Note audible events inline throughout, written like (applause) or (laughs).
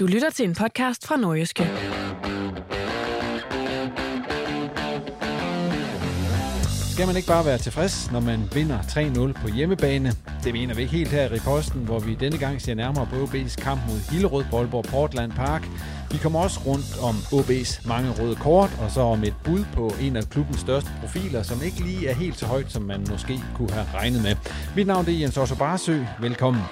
Du lytter til en podcast fra Nordjyske. Skal man ikke bare være tilfreds, når man vinder 3-0 på hjemmebane? Det mener vi ikke helt her i Riposten, hvor vi denne gang ser nærmere på OB's kamp mod Hillerød på Aalborg Portland Park. Vi kommer også rundt om OB's mange røde kort, og så om et bud på en af klubbens største profiler, som ikke lige er helt så højt, som man måske kunne have regnet med. Mit navn er Jens Otto Barsø. Velkommen.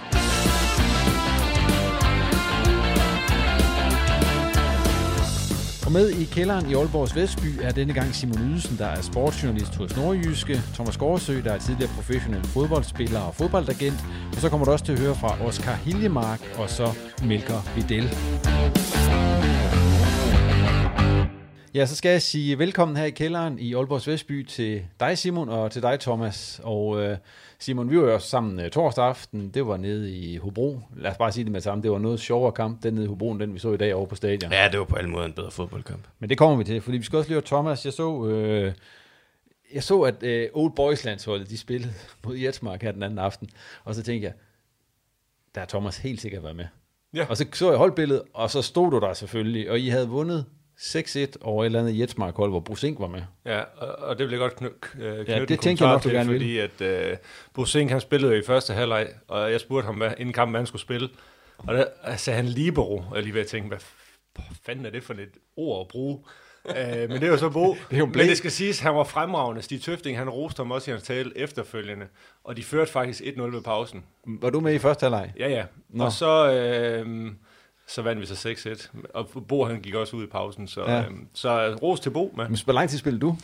Og med i kælderen i Aalborgs Vestby er denne gang Simon Ydelsen, der er sportsjournalist hos Nordjyske, Thomas Gårdsø, der er tidligere professionel fodboldspiller og fodboldagent, og så kommer du også til at høre fra Oscar Hiljemark og så Melker Videl. Ja, så skal jeg sige velkommen her i kælderen i Aalborgs Vestby til dig Simon og til dig Thomas. Og øh, Simon, vi var jo sammen øh, torsdag aften, det var nede i Hobro. Lad os bare sige det med sammen, det var noget sjovere kamp, den nede i Hobro, end den vi så i dag over på stadion. Ja, det var på alle måder en bedre fodboldkamp. Men det kommer vi til, fordi vi skal også lige høre Thomas. Jeg så, øh, jeg så at øh, Old Boys landsholdet, de spillede (laughs) mod Jetsmark her den anden aften, og så tænkte jeg, der er Thomas helt sikkert været med. Ja. Og så så jeg holdbilledet, og så stod du der selvfølgelig, og I havde vundet 6-1 over et eller andet Jetsmark hold, hvor Brusink var med. Ja, og, det vil jeg godt kny- kny- knytte Ja, det tænker jeg nok, du til, gerne vil. fordi at uh, Brusink, han spillede i første halvleg, og jeg spurgte ham, hvad, inden kampen, han skulle spille. Og der sagde han libero, og jeg lige ved at tænke, hvad fanden er det for et ord at bruge? uh, men det er jo så Bo. (laughs) Det er jo men det skal siges, han var fremragende. Stig Tøfting, han roste ham også i hans tale efterfølgende, og de førte faktisk 1-0 ved pausen. Var du med i første halvleg? Ja, ja. Nå. Og så, øh, så vandt vi så 6-1. Og Bo, han gik også ud i pausen, så, Ja. ja. øh, så øh, ros til Bo. Med. Men hvor lang tid spillede du?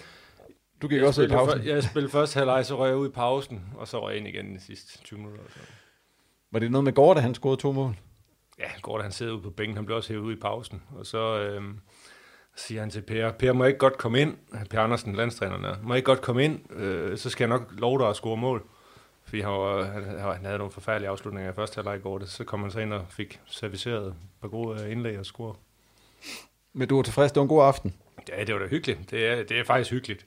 Du gik Jeg også i spillede, pausen. før- jeg spillede først halvleg, så røg jeg ud i pausen, og så røg jeg ind igen de sidste 20 minutter. Så. Var det noget med Gård, da han scorede to mål? Ja, Gordon han sidder ude på bænken, han blev også hævet ud i pausen. Og så øh, siger han til Per, Per må jeg ikke godt komme ind, Per Andersen, landstræneren er, må jeg ikke godt komme ind, øh, så skal jeg nok love dig at score mål. Fordi han, var, han, han havde nogle forfærdelige afslutninger i første halvleg i går, så kom han så ind og fik serviceret et par gode øh, indlæg og score. Men du var tilfreds, det var en god aften. Ja, det var da hyggeligt. Det er, det er faktisk hyggeligt.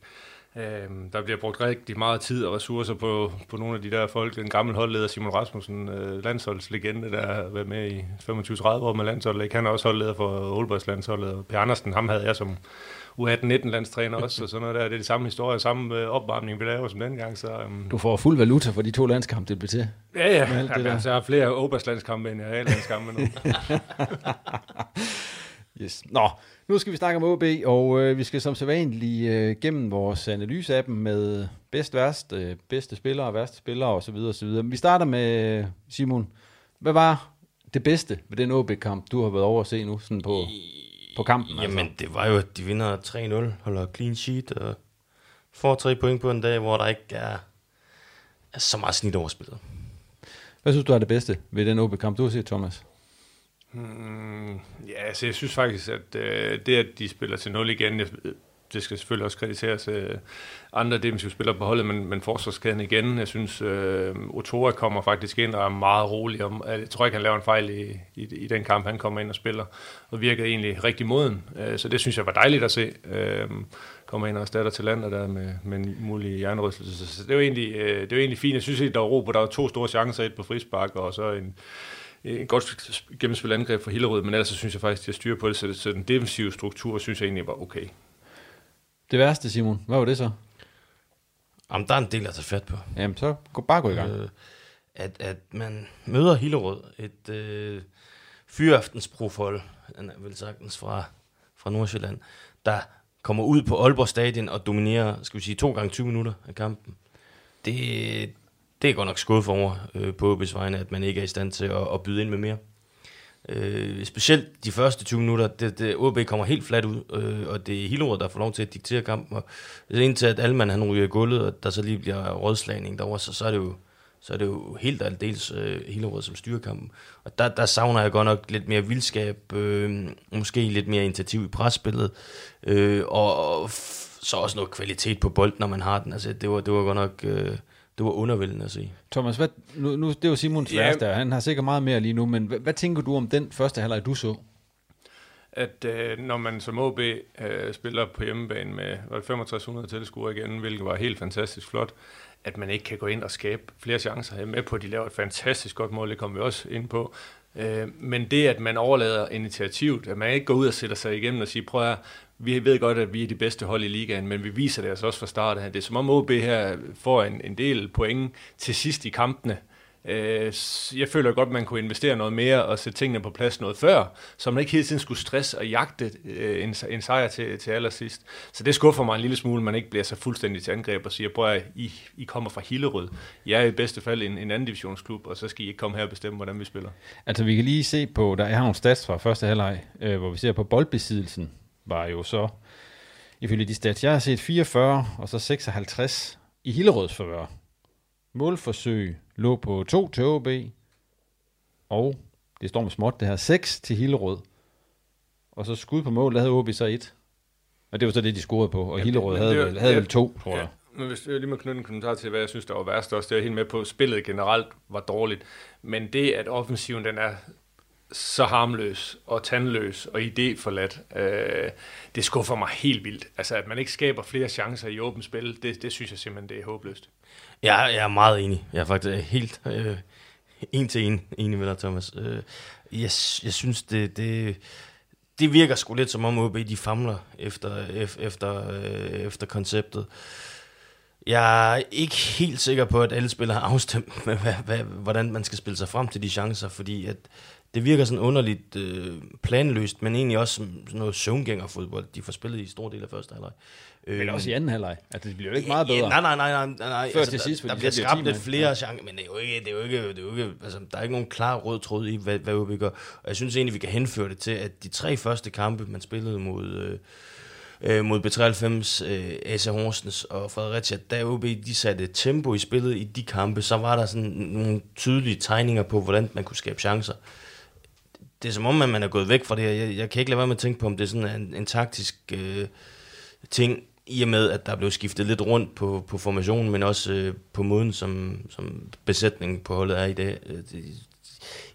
Øhm, der bliver brugt rigtig meget tid og ressourcer på, på nogle af de der folk. Den gamle holdleder Simon Rasmussen, øh, landsholdslegende, der har været med i 25-30 år med landsholdet. Ikke? Han er også holdleder for Aalborgs landsholdet. Per Andersen, ham havde jeg som U18-19 landstræner også, og sådan noget der. Det er det samme historie, samme øh, opvarmning, vi laver som dengang. Så, øhm, Du får fuld valuta for de to landskampe, det blev til. ja, ja. Det der. altså, jeg har flere Aalborgs landskampe, end jeg har A-landskampe nu. (laughs) Yes. Nå, nu skal vi snakke om OB, og øh, vi skal som sædvanligt øh, gennem vores analyseappen med bedst, værst, øh, bedste spillere, værste spillere osv. osv. Men vi starter med Simon. Hvad var det bedste ved den OB-kamp, du har været over at se nu sådan på, på kampen? altså. Jamen, det var jo, at de vinder 3-0, holder clean sheet og får tre point på en dag, hvor der ikke er, er så meget snit over spillet. Hvad synes du er det bedste ved den OB-kamp, du har set, Thomas? Mm, ja, altså jeg synes faktisk, at øh, det, at de spiller til 0 igen, jeg, det skal selvfølgelig også krediteres øh, andre defensive spillere på holdet, men, men forsvarskæden igen, jeg synes, øh, Otora kommer faktisk ind og er meget rolig. Om, jeg tror ikke, han laver en fejl i, i, i den kamp, han kommer ind og spiller, og virker egentlig rigtig moden. Øh, så det synes jeg var dejligt at se. Øh, kommer ind og erstatter til landet der med, med en mulig jernrystelse. Så det var egentlig, øh, det var egentlig fint. Jeg synes, at der var ro på. Der var to store chancer, et på frispark, og så en, en godt gennemspillet angreb for Hillerød, men ellers så synes jeg faktisk, at jeg styrer på det, så, så den defensive struktur synes jeg egentlig var okay. Det værste, Simon, hvad var det så? Jamen, der er en del at tage fat på. Jamen, så gå, bare gå i gang. Øh, at, at man møder Hillerød, et øh, fyraftensprofold, han er vel sagtens fra, fra Nordsjælland, der kommer ud på Aalborg Stadion og dominerer, skal vi sige, to gange 20 minutter af kampen. Det, det er godt nok skudt for over øh, på OB's vegne, at man ikke er i stand til at, at byde ind med mere. Øh, specielt de første 20 minutter, det, det, OB kommer helt fladt ud, øh, og det er Hillerød, der får lov til at diktere kampen. Og indtil at Alman han ryger i gulvet, og der så lige bliver rådslagning derovre, så, så er det jo så er det jo helt aldeles øh, Hillerød som styrer kampen. Og der, der savner jeg godt nok lidt mere vildskab, øh, måske lidt mere initiativ i presspillet, øh, og, og så også noget kvalitet på bolden, når man har den. Altså, det var, det var godt nok... Øh, det var undervældende at se. Thomas, hvad, nu, nu, det var Simons ja. værste, han har sikkert meget mere lige nu, men hvad, hvad tænker du om den første halvleg, du så? At øh, når man som OB øh, spiller på hjemmebane med 6500 tilskuere igen, hvilket var helt fantastisk flot, at man ikke kan gå ind og skabe flere chancer. Jeg er med på, at de laver et fantastisk godt mål, det kommer vi også ind på. Øh, men det, at man overlader initiativet, at man ikke går ud og sætter sig igennem og siger, prøv at vi ved godt, at vi er de bedste hold i ligaen, men vi viser det altså også fra start af. Det er som om OB her får en, en del point til sidst i kampene. Øh, Øh, jeg føler godt, at man kunne investere noget mere og sætte tingene på plads noget før, så man ikke hele tiden skulle stresse og jagte øh, en, en sejr til, til allersidst. Så det skuffer mig en lille smule, at man ikke bliver så fuldstændig til angreb og siger, prøv at I, I kommer fra Hillerød. Jeg er i bedste fald en, en anden divisionsklub, og så skal I ikke komme her og bestemme, hvordan vi spiller. Altså vi kan lige se på, der er nogle stats fra første halvleg, øh, hvor vi ser på boldbesiddelsen var jo så, ifølge de stats, jeg har set 44 og så 56 i Hillerøds forvør. Målforsøg lå på 2 til OB, og det står med småt, det her 6 til Hillerød. Og så skud på mål, der havde OB så 1. Og det var så det, de scorede på, og ja, Hillerød havde, vel, havde vel to, tror ja. jeg. Men hvis jeg lige må knytte en kommentar til, hvad jeg synes, der var værst også, det er helt med på, spillet generelt var dårligt. Men det, at offensiven den er så harmløs og tandløs og idéforladt, øh, det skuffer mig helt vildt. Altså, at man ikke skaber flere chancer i åbent spil, det, det synes jeg simpelthen, det er håbløst. Ja, jeg er meget enig. Jeg er faktisk øh, helt øh, en til en enig med dig, Thomas. Øh, jeg, jeg synes, det, det, det virker sgu lidt som om OB, de famler efter, efter, øh, efter konceptet. Jeg er ikke helt sikker på, at alle spillere har afstemt med, hvad, hvad, hvordan man skal spille sig frem til de chancer, fordi at det virker sådan underligt øh, planløst, men egentlig også som sådan noget søvngængerfodbold, de får spillet i stor del af første halvleg. Men også i anden halvleg. Altså, det bliver jo ikke meget bedre. Nej, nej, nej, nej. nej. Før altså, til sidst, der, der bliver skabt lidt flere chancer, men det er jo ikke, det er jo ikke, det er jo ikke altså, der er ikke nogen klar rød tråd i, hvad, hvad vi gør. Og jeg synes egentlig, vi kan henføre det til, at de tre første kampe, man spillede mod... Øh, øh, mod B93, øh, AC Horsens og Fredericia, da OB de satte tempo i spillet i de kampe, så var der sådan nogle tydelige tegninger på, hvordan man kunne skabe chancer det er som om, at man er gået væk fra det her. Jeg, jeg kan ikke lade være med at tænke på, om det er sådan en, en taktisk øh, ting, i og med, at der blev skiftet lidt rundt på, på formationen, men også øh, på måden, som, som besætningen på holdet er i dag. Øh, det,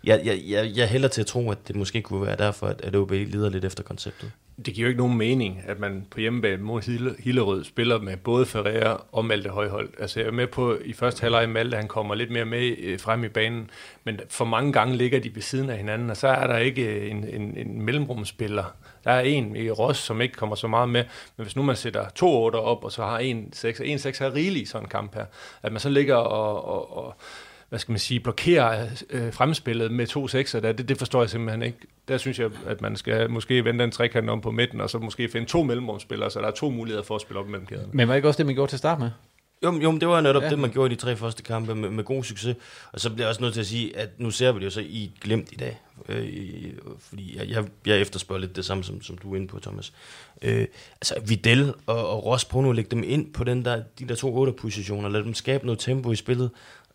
jeg, jeg, jeg, jeg hælder til at tro, at det måske kunne være derfor, at, at OB lider lidt efter konceptet det giver jo ikke nogen mening, at man på hjemmebane mod Hillerød spiller med både Ferreira og Malte Højhold. Altså jeg er med på, i første halvleg Malte, han kommer lidt mere med øh, frem i banen, men for mange gange ligger de ved siden af hinanden, og så er der ikke øh, en, en, en mellemrumspiller. Der er en i Ross, som ikke kommer så meget med, men hvis nu man sætter to otter op, og så har en seks, en seks er rigeligt i sådan en kamp her, at man så ligger og, og, og hvad skal man sige, blokere øh, fremspillet med to sekser, der, det, det forstår jeg simpelthen ikke. Der synes jeg, at man skal måske vende den trekant om på midten, og så måske finde to mellemrumspillere, så der er to muligheder for at spille op mellem kæderne. Men var ikke også det, man gjorde til at starte med? Jo, jo, det var netop ja. det, man gjorde i de tre første kampe med, med god succes. Og så bliver jeg også nødt til at sige, at nu ser vi det jo så i glemt i dag. Øh, fordi jeg, jeg, jeg efterspørger lidt det samme, som, som du er inde på, Thomas. Øh, altså, Vidal og, og Ross, på nu at lægge dem ind på den der, de der to otte positioner, lad dem skabe noget tempo i spillet,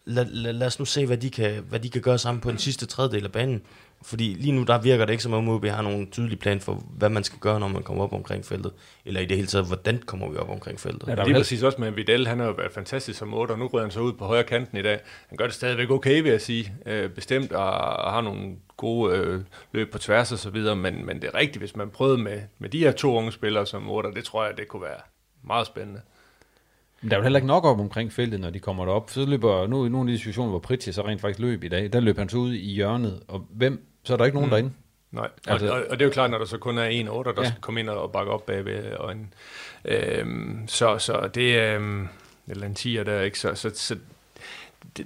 lad, lad, lad os nu se, hvad de, kan, hvad de kan gøre sammen på den sidste tredjedel af banen. Fordi lige nu, der virker det ikke som om, OB har nogen tydelig plan for, hvad man skal gøre, når man kommer op omkring feltet. Eller i det hele taget, hvordan kommer vi op omkring feltet. Ja, der er lige præcis også med Vidal, han har jo været fantastisk som 8, og nu rører han så ud på højre kanten i dag. Han gør det stadigvæk okay, vil jeg sige. Øh, bestemt, og, og har nogle gode øh, løb på tværs og så videre, men, men det er rigtigt, hvis man prøvede med, med de her to unge spillere som 8, det tror jeg, det kunne være meget spændende. Men der er jo heller ikke nok op omkring feltet, når de kommer derop. Så løber nu i nogle af de situationer, hvor Pritje så rent faktisk løb i dag, der løber han så ud i hjørnet, og hvem, så er der ikke nogen mm. derinde. Nej, altså, og, og det er jo klart, når der så kun er en 8, der ja. skal komme ind og bakke op bagved. Og en, øhm, så, så det er, øhm, eller en 10'er der, ikke? Så, så, så det,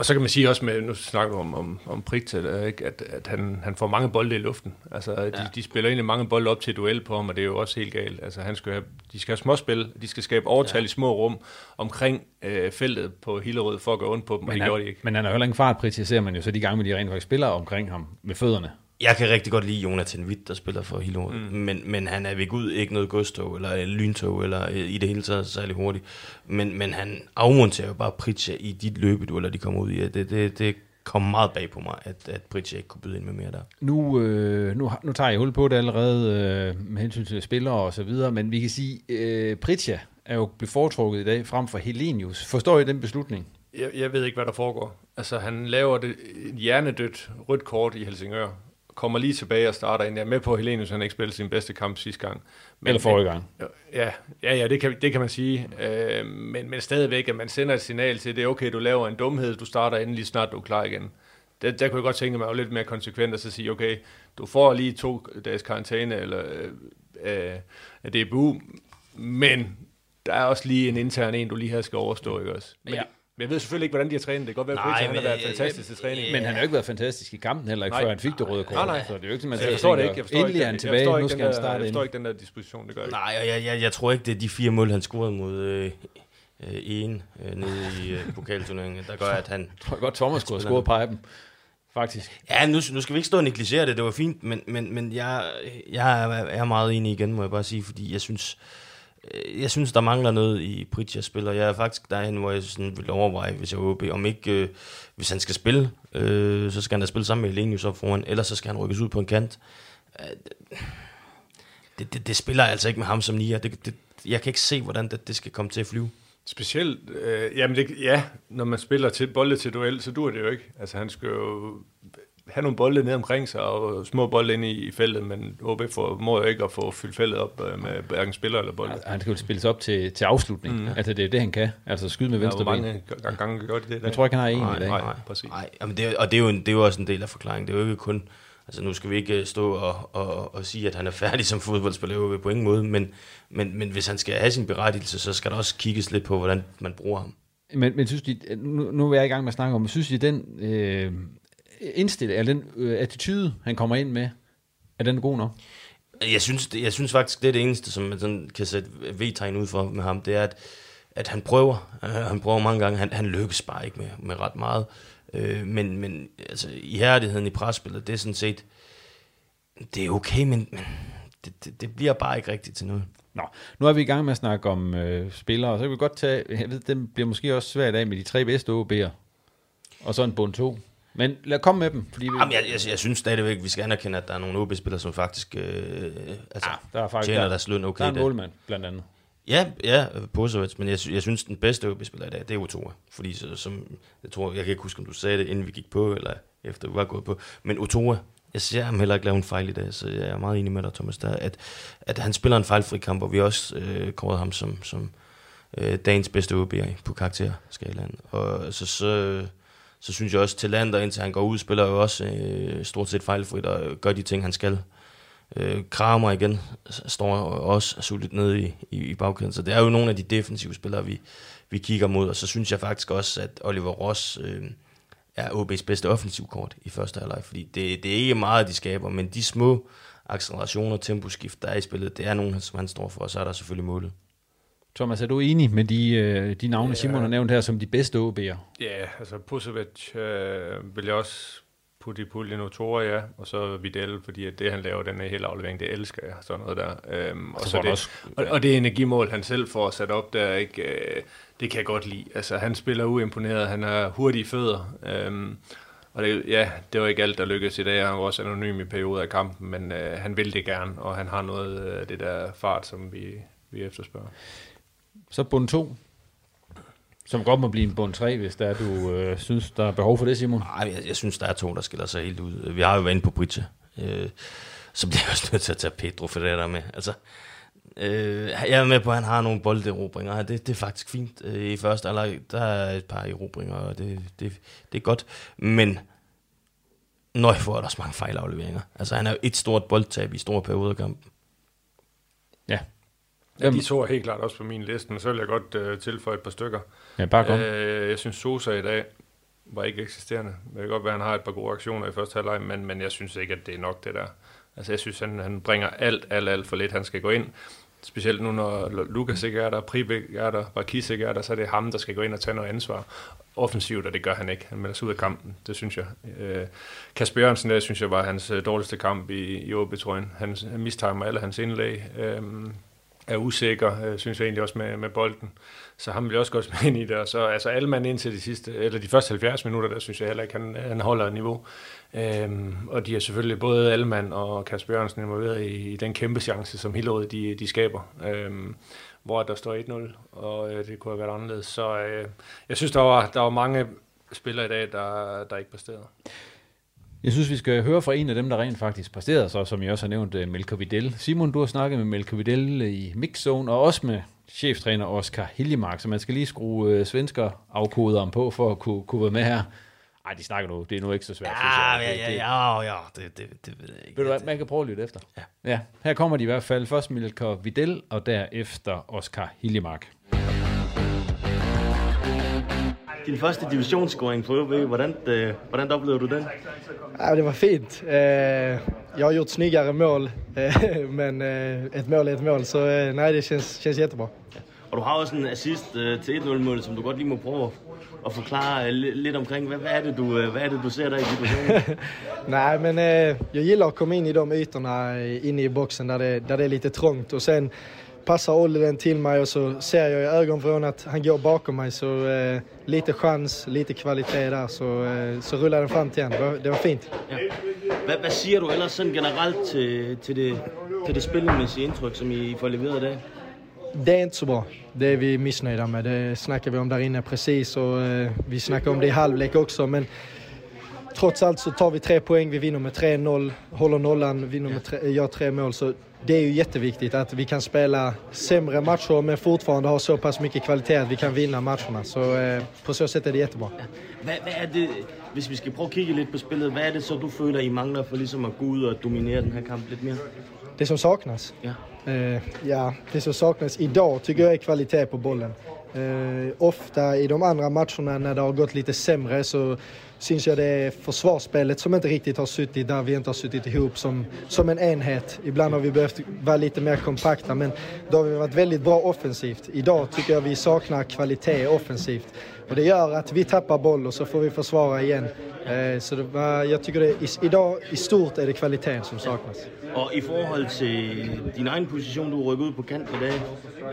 og så kan man sige også med, nu snakker du om, om, om Prigta, ikke? at, at han, han får mange bolde i luften. Altså, de, ja. de spiller egentlig mange bolde op til duel på ham, og det er jo også helt galt. Altså, han skal have, de skal have småspil, de skal skabe overtal ja. i små rum omkring øh, feltet på Hillerød for at gå ondt på dem, men og det han, gjorde de ikke. Men han har heller ingen fart, Prigta, ser man jo så de gange, de rent faktisk spiller omkring ham med fødderne. Jeg kan rigtig godt lide Jonathan Witt, der spiller for Hillerød, mm. men, men han er ved Gud ikke noget godstog, eller lyntog, eller i det hele taget særlig hurtigt. Men, men han afmonterer jo bare Pritja i dit løbedueller, de kommer ud i. Det, det, det kom meget bag på mig, at, at Pritja ikke kunne byde ind med mere der. Nu, øh, nu, nu tager jeg hul på det allerede øh, med hensyn til spillere og så videre, men vi kan sige, øh, Pritja er jo blevet foretrukket i dag frem for Helenius. Forstår I den beslutning? Jeg, jeg ved ikke, hvad der foregår. Altså, han laver det hjernedødt rødt kort i Helsingør, kommer lige tilbage og starter ind. Jeg er med på, at Helenius han ikke spillede sin bedste kamp sidste gang. Men, Eller forrige gang. Ja, ja, ja det, kan, det kan man sige. Øh, men, men stadigvæk, at man sender et signal til, at det er okay, du laver en dumhed, du starter endelig snart, du er klar igen. Der, der kunne jeg godt tænke mig at lidt mere konsekvent og så sige, okay, du får lige to dages karantæne eller øh, øh, DBU, men der er også lige en intern en, du lige her skal overstå, ikke også? Men, ja. Men jeg ved selvfølgelig ikke, hvordan de har trænet. Det kan godt være, at han har været fantastisk til træning. Men han har jo ikke været fantastisk i kampen heller, ikke, før han fik det røde kort. Nej, nej. Så det er jo ikke, man jeg forstår det ikke. Jeg forstår endelig er han tilbage, nu skal han starte Jeg forstår ikke den der disposition, det gør jeg Nej, jeg, jeg, jeg tror ikke, det er de fire mål, han scorede mod øh, øh, en øh, nede i øh, pokalturneringen, der gør, at han... Jeg tror godt, Thomas skulle have scoret på dem faktisk. Ja, nu, nu skal vi ikke stå og negligere det, det var fint, men, men, men jeg, jeg er meget enig igen, må jeg bare sige, fordi jeg synes, Øh, Øh, jeg synes, der mangler noget i Pritjas spiller. Jeg er faktisk derhen, hvor jeg sådan vil overveje, hvis jeg OB, om ikke, øh, hvis han skal spille, øh, så skal han da spille sammen med Elenius op foran, ellers så skal han rykkes ud på en kant. Øh, det, det, det spiller altså ikke med ham som nier. Det, det, jeg kan ikke se, hvordan det, det skal komme til at flyve. Specielt, øh, jamen det, ja, når man spiller til bolde til duel, så dur det jo ikke. Altså han skal jo have nogle bolde ned omkring sig, og små bolde ind i, i feltet, men OB får, må jo ikke at få fyldt feltet op øh, med hverken spiller eller bolde. Ja, han skal jo spilles op til, til afslutning. Mm. Altså det er det, han kan. Altså skyde med venstre ja, hvor mange gange, gange gør det det? Jeg tror ikke, han har en nej, i dag. Nej, nej, præcis. Nej, jamen det, og det er, jo en, det er jo også en del af forklaringen. Det er jo ikke kun... Altså nu skal vi ikke stå og, og, og sige, at han er færdig som fodboldspiller på ingen måde, men, men, men hvis han skal have sin berettigelse, så skal der også kigges lidt på, hvordan man bruger ham. Men, men synes de, nu, nu er jeg i gang med at snakke om, synes de, den øh, indstilling, eller den øh, attitude, han kommer ind med, er den god nok? Jeg synes, det, jeg synes faktisk, det er det eneste, som man sådan kan sætte V-tegn ud for med ham, det er, at, at han prøver. Uh, han prøver mange gange. Han, han lykkes bare ikke med, med ret meget. Uh, men, men altså, ihærdigheden i presspillet, det er sådan set, det er okay, men, men det, det, det bliver bare ikke rigtigt til noget. Nå, nu er vi i gang med at snakke om øh, spillere, så kan vi godt tage, jeg ved, det bliver måske også svært af med de tre bedste OB'er, og så en bund to. Men lad komme med dem. Fordi vi... Jamen, jeg, jeg, jeg synes stadigvæk, vi skal anerkende, at der er nogle OB-spillere, som faktisk, øh, altså, ja, der er faktisk tjener der, deres løn okay. Der er en målmand, blandt andet. Ja, ja, Posevic, men jeg, jeg synes, den bedste OB-spiller i dag, det er Otoa. Fordi så, som, jeg tror, jeg kan ikke huske, om du sagde det, inden vi gik på, eller efter vi var gået på. Men Otoa, jeg ser ham heller ikke lave en fejl i dag, så jeg er meget enig med dig, Thomas, der, at, at han spiller en fejlfri kamp, og vi også øh, kåret ham som, som øh, dagens bedste OB på karakterskalaen. Og så, så så synes jeg også, til Lander, indtil han går ud, spiller jo også øh, stort set fejlfrit og gør de ting, han skal. Øh, Kramer igen står også solidt nede i, i, i bagkæden, så det er jo nogle af de defensive spillere, vi, vi kigger mod, og så synes jeg faktisk også, at Oliver Ross øh, er OB's bedste offensivkort i første halvleg, fordi det, det er ikke meget, de skaber, men de små accelerationer, temposkift, der er i spillet, det er nogen, som han står for, og så er der selvfølgelig målet. Thomas, er du enig med de, øh, de navne, ja. Simon har nævnt her, som de bedste OB'er? Ja, altså Pusovic øh, vil jeg også Putti Pulje Notoria, og så Vidal, fordi at det, han laver, den er helt aflevering, det elsker jeg, sådan noget der. Øhm, og, Så så det, også- og, og, det energimål, han selv får sat op der, ikke, øh, det kan jeg godt lide. Altså, han spiller uimponeret, han har hurtige fødder, øhm, og det, ja, det var ikke alt, der lykkedes i dag. Han var også anonym i perioder af kampen, men øh, han vil det gerne, og han har noget af det der fart, som vi, vi efterspørger. Så bund 2, som godt må blive en bund 3, hvis der er, du øh, synes, der er behov for det, Simon. Nej, jeg, jeg synes, der er to, der skiller sig helt ud. Vi har jo været inde på Bridge. Øh, så bliver jeg også nødt til at tage Pedro for det der med. Altså, øh, jeg er med på, at han har nogle bolderobringer. Det, det er faktisk fint. Øh, I første alder, der er et par erobringer, og det, det, det er godt. Men Nøj får der også mange fejlafleveringer. Altså, han er jo et stort boldtab i store perioder af kampen. Ja. Ja, de to er helt klart også på min liste, men så vil jeg godt øh, tilføje et par stykker. Ja, bare kom. Øh, jeg synes, Sosa i dag var ikke eksisterende. Det kan godt være, at han har et par gode aktioner i første halvleg, men, men jeg synes ikke, at det er nok det der. Altså, jeg synes, han, han bringer alt, alt, alt for lidt. Han skal gå ind. Specielt nu, når Lukas ikke er der, Pribæk er der, Barkis ikke er der, så er det ham, der skal gå ind og tage noget ansvar. Offensivt, og det gør han ikke. Han melder sig ud af kampen, det synes jeg. Øh, Kasper Jørgensen, der synes jeg var hans øh, dårligste kamp i, i OB, tror jeg. Han, han mistimer alle hans indlæg. Øh, er usikker, øh, synes jeg egentlig også med, med bolden. Så ham vil jeg også godt med (laughs) ind i det. Så altså alle mand indtil de sidste, eller de første 70 minutter, der synes jeg heller ikke, han, han holder et niveau. Øhm, og de er selvfølgelig både Alman og Kasper Jørgensen involveret i, i den kæmpe chance, som Hillerød de, de skaber. Øhm, hvor der står 1-0, og øh, det kunne have været anderledes. Så øh, jeg synes, der var, der var mange spillere i dag, der, der ikke præsterede. Jeg synes, vi skal høre fra en af dem, der rent faktisk præsterede, så som jeg også har nævnt, uh, Melker Videl. Simon, du har snakket med Melker Videl i Mixzone, og også med cheftræner Oscar Hiljemark, så man skal lige skrue uh, svensker afkoderen på, for at kunne, kunne være med her. Ej, de snakker nu. Det er nu ikke så svært. Ja, synes jeg. ja, Det- ja, det- ja, ja, det, det, det ved jeg ikke. Ved du hvad, man kan prøve at lytte efter. Ja. ja. Her kommer de i hvert fald. Først Melker Videl, og derefter Oscar Hiljemark. Din første divisionsscoring på OB, hvordan, øh, hvordan oplevede du den? Ja, det var fint. Eh, Jag har gjort snyggare mål, eh, (laughs) men eh, ett mål är ett mål. Så eh, nej, det känns, känns jättebra. Og du har også en assist øh, til 1-0-målet, som du godt lige må prøve at, at forklare øh, li- lidt omkring. Hvad, hvad, er det, du, øh, hvad er det, du ser der i situationen? (laughs) Nej, men eh, jag gillar att komma in i de ytorna eh, inne i boxen där det, där det är lite trångt. Och sen passar Olle den till mig och så ser jag i ögonvrån att han går bakom mig. Så eh, lite chans, lite kvalitet där. Så, eh, så rullar den fram till var, det var fint. Ja. Hvad, hvad siger du ellers sådan generelt til, til, det, til det spillemæssige indtryk, som I får leveret i dag? Det är inte så bra. Det är vi missnöjda med. Det snackar vi om där inne precis och eh, vi snackar om det i halvlek också. Men trots allt så tar vi tre poäng. Vi vinner med 3-0, håller nollan, vinner med tre, gör tre mål. Så det är ju jätteviktigt att vi kan spela sämre matcher men fortfarande ha så pass mycket kvalitet att vi kan vinna matcherna. Så eh, på så sätt är det jättebra. Hvad, hvad er det, hvis vi skal prøve at kigge lidt på spillet, hvad er det så, du føler, I mangler for ligesom at gå ud og dominere den her kamp lidt mere? Det som saknas? Ja. Eh, ja, det som saknas idag tycker jag är kvalitet på bollen. Eh, ofta i de andra matcherna när det har gått lite sämre så syns jag det är försvarsspelet som inte riktigt har suttit där vi inte har suttit ihop som, som en enhet. Ibland har vi behövt vara lite mer kompakta men då har vi varit väldigt bra offensivt. Idag tycker jag vi saknar kvalitet offensivt. Och det gör att vi tappar boll och så får vi försvara igen. Eh, så det var, jag tycker det, i, idag i stort är det kvaliteten som saknas. Og i forhold til din egen position, du rykker ud på kant i dag,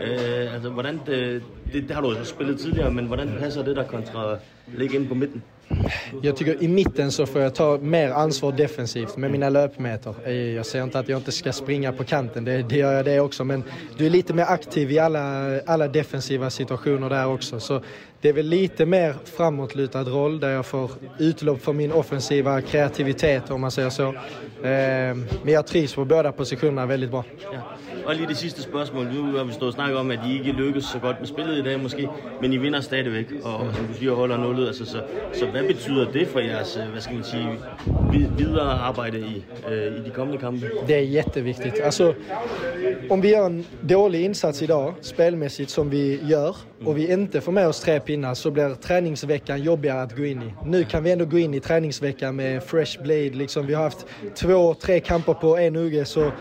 øh, altså hvordan det, det, det har du jo spillet tidligere, men hvordan passer det der kontra ligge inde på midten? Jag tycker i mitten så får jag ta mer ansvar defensivt med mina löpmeter. Eh, jag säger inte att jag inte ska springa på kanten, det, det gör jag det också. Men du är lite mer aktiv i alla, alla defensiva situationer där också. Så det är väl lite mer framåtlutad roll där jag får utlopp för min offensiva kreativitet om man säger så. Eh, Men jag trivs på båda positionerna väldigt bra. Ja. Og lige det sidste spørgsmål. Nu har vi stået og snakket om, at I ikke lykkes så godt med spillet i dag måske, men I vinder stadigvæk, og som du siger, holder nullet. Altså, så, så hvad betyder det for jeres, øh, hvad skal man sige, vid- videre arbejde i, øh, i de kommende kampe? Det är jätteviktigt. Alltså, om vi gör en dålig insats idag, spelmässigt, som vi gör, och vi inte får med oss tre pinnar så blir träningsveckan jobbigare att gå in i. Nu kan vi ändå gå in i träningsveckan med fresh blade. Liksom, vi har haft två, tre kamper på en UG, så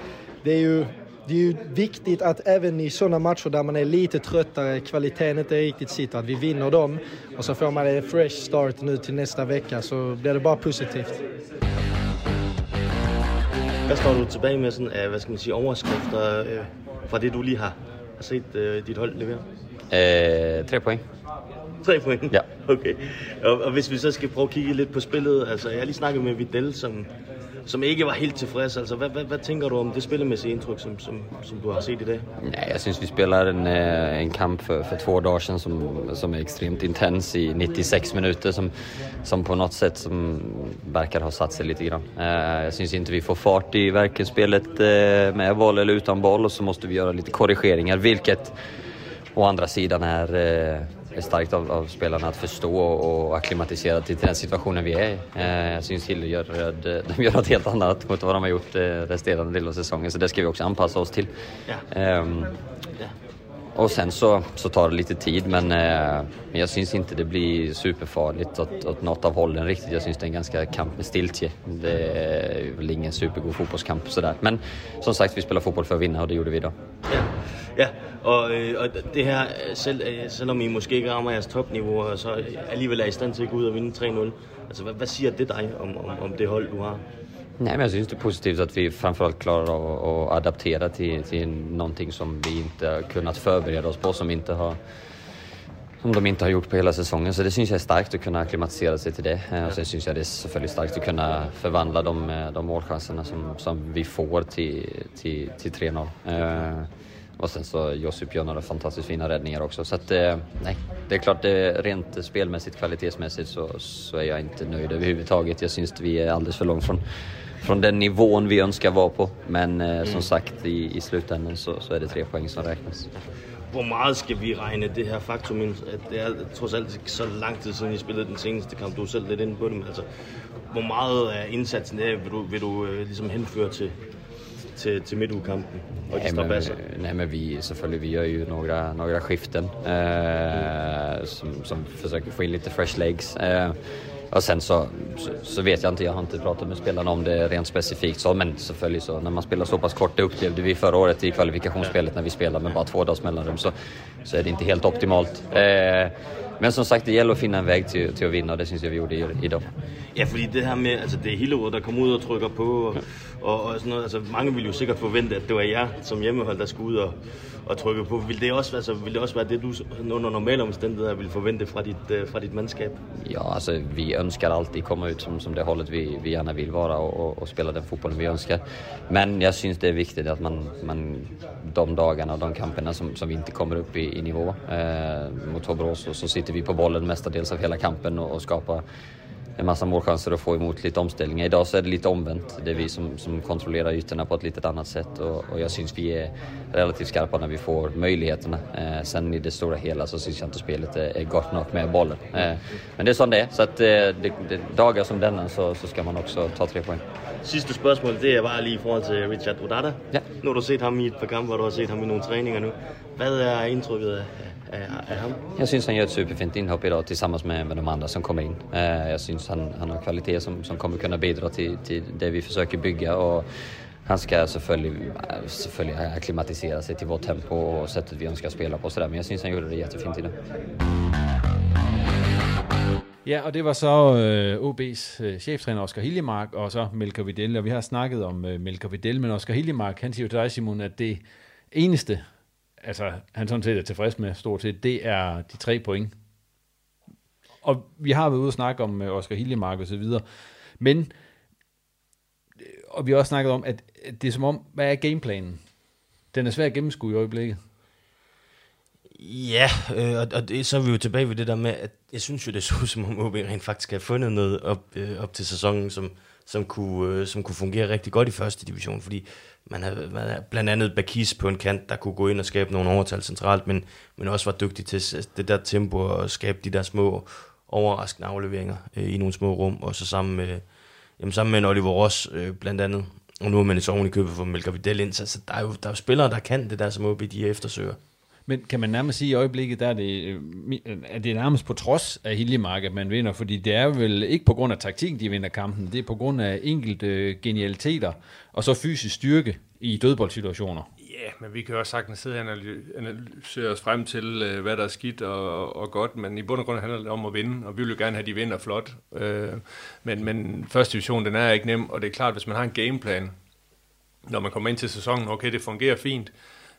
det är ju det är ju viktigt att även i sådana matcher där man är lite tröttare, kvaliteten inte riktigt sitter, att vi vinner dem. Och så får man en fresh start nu till nästa vecka så blir det bara positivt. Hvad står du tilbage med sådan af, hvad skal man sige, overskrifter øh, fra det, du lige har, har set øh, dit hold levere? Eh, tre point. Tre point? Ja. (laughs) Okay. Og, og hvis vi så skal prøve at kigge lidt på spillet, altså jeg har lige snakket med Vidal, som, som ikke var helt tilfreds. Altså hvad, hvad, hvad tænker du om det spillemæssige indtryk, som, som, som du har set i dag? Nej, jag syns vi spelar en, eh, en kamp för, för två dagar sedan som, som är extremt intens i 96 minuter som, som på något sätt som verkar ha satt sig lite grann. Eh, Jag syns inte vi får fart i varken spelet eh, med boll eller utan boll och så måste vi göra lite korrigeringar vilket å andra sidan är, eh, är starkt av, av spelarna att förstå och acklimatisera till den situationen vi är i. Eh, Jag syns Hille gör, eh, de gör något helt annat mot vad de har gjort eh, resterande del av säsongen så det ska vi också anpassa oss till. Ehm, och sen så, så tar det lite tid men, eh, men jag syns inte det blir superfarligt åt, åt något av hållen riktigt. Jag syns det är en ganska kamp med stiltje. Det är väl ingen supergod fotbollskamp sådär. Men som sagt, vi spelar fotboll för att vinna och det gjorde vi idag. Ja, og, øh, og det her, selv, øh, selvom I måske ikke rammer jeres topniveau, så alligevel er i stand til at gå ud og vinde 3-0. Altså, hvad, hvad siger det dig om, om, om det hold, du har? Nej, men jag syns det är positivt att vi framförallt klarar av att adaptera till, till någonting som vi inte har kunnat förbereda oss på, som inte har som de inte har gjort på hela säsongen. Så det syns jag är starkt att kunna akklimatisera sig till det. Eh, Och sen syns jag det är selvfølgelig starkt att kunna förvandla de, eh, de målchanserna som, som vi får till, till, till 3-0. Eh, och sen så Josip gör några fantastiskt fina räddningar också. Så att, eh, nej, det är klart, det, rent spelmässigt, kvalitetsmässigt så, så är jag inte nöjd överhuvudtaget. Jag syns att vi är alldeles för långt från, från den nivån vi önskar vara på. Men eh, som sagt, i, i slutändan så, så är det tre poäng som räknas. Hvor meget skal vi regne det her faktum ind? At det er trods alt ikke så lang tid siden, I spillede den seneste kamp. Du er selv lidt inde på det, men altså, hvor meget af indsatsen der vil du, vil du øh, ligesom henføre til, til, til midtugkampen og de Nej men, nej men vi, selvfølgelig, vi gör ju några, några skiften eh, som, som försöker få in lite fresh legs. Eh, och sen så, så, så vet jag inte, jag har inte pratat med spelarna om det rent specifikt så, men selvfølgelig så när man spelar så pass kort, det upplevde vi förra året i kvalifikationsspelet när vi spelade med bara två dagars mellanrum så, så är det inte helt optimalt. Eh, men som sagt, det gäller att finna en väg till, till att vinna och det syns jag vi gjorde i, idag. Ja, fordi det her med, altså det er Hillerød, der kommer ud og trykker på, og, og, og sådan noget, altså mange ville jo sikkert forvente, at det var jer som hjemmehold, der skulle ud og, og trykke på. Vil det også, altså, vil det også være det, du under normale omstændigheder vil forvente fra dit, øh, fra dit mandskab? Ja, alltså vi önskar alltid komma ut som, som det hållet vi, vi gärna vill vara och, och, och spela den fotbollen vi önskar. Men jag syns det är viktigt att man, man de dagarna och de kamperna som, som vi inte kommer upp i, i nivå. Eh, mot Hobros så, så sitter vi på bollen mestadels av hela kampen och, och skapar en massa målchanser och få emot lite omställningar. Idag så är det lite omvänt. Det är vi som, som kontrollerar ytorna på ett lite annat sätt och, och jag syns vi är relativt skarpa när vi får möjligheterna. Eh, sen i det stora hela så syns jag inte spelet är, är gott nog med bollen. Eh, men det är som det är. Så att eh, det, det, dagar som denna så, så ska man också ta tre poäng. Sidste spørgsmål, det er bare lige i forhold til Richard Rodata. Ja. Nu har du set ham i et par kampe, og du har set ham i nogle træninger nu. Hvad er indtrykket af, af, ham? Jag syns han gör ett superfint inhopp idag tillsammans med, med de andra som kommer in. Eh, jag syns han, han har kvalitet som, som kommer kunna bidra till, till det vi försöker bygga. Och han ska selvfølgelig, selvfølgelig akklimatisera sig til vårt tempo och sättet vi önskar spela på. Så der. Men jag syns han gjorde det jättefint idag. Ja, og det var så øh, OB's øh, cheftræner Oscar Hiljemark, og så Melker Videl, og vi har snakket om øh, Melker Videl, men Oscar Hiljemark, han siger jo til dig, Simon, at det eneste, altså han sådan set er tilfreds med stort set, det er de tre point. Og vi har været ude og snakke om øh, Oscar Hiljemark og så videre, men, øh, og vi har også snakket om, at, at det er som om, hvad er gameplanen? Den er svær at gennemskue i øjeblikket. Ja, øh, og, og det, så er vi jo tilbage ved det der med, at jeg synes jo, det så ud, som om OB rent faktisk har fundet noget op, øh, op til sæsonen, som, som, kunne, øh, som kunne fungere rigtig godt i første division, fordi man havde, man havde blandt andet Bakis på en kant, der kunne gå ind og skabe nogle overtal centralt, men, men også var dygtig til det der tempo og skabe de der små overraskende afleveringer øh, i nogle små rum, og så sammen med, jamen, sammen med en Oliver Ross øh, blandt andet, og nu er man så oven i købet for Melker Vidal ind, så, så der, er jo, der er jo spillere, der kan det der, som OB de eftersøger. Men kan man nærmest sige, at i øjeblikket, der er det, øh, øh, er det nærmest på trods af Hiljemark, at man vinder, fordi det er vel ikke på grund af taktikken, de vinder kampen, det er på grund af enkelte genialiteter, og så fysisk styrke i dødboldsituationer. Ja, men vi kan jo også sagtens sidde og analysere os frem til, øh, hvad der er skidt og, og godt, men i bund og grund handler det om at vinde, og vi vil jo gerne have, at de vinder flot. Øh, men, men første division, den er ikke nem, og det er klart, hvis man har en gameplan, når man kommer ind til sæsonen, okay, det fungerer fint,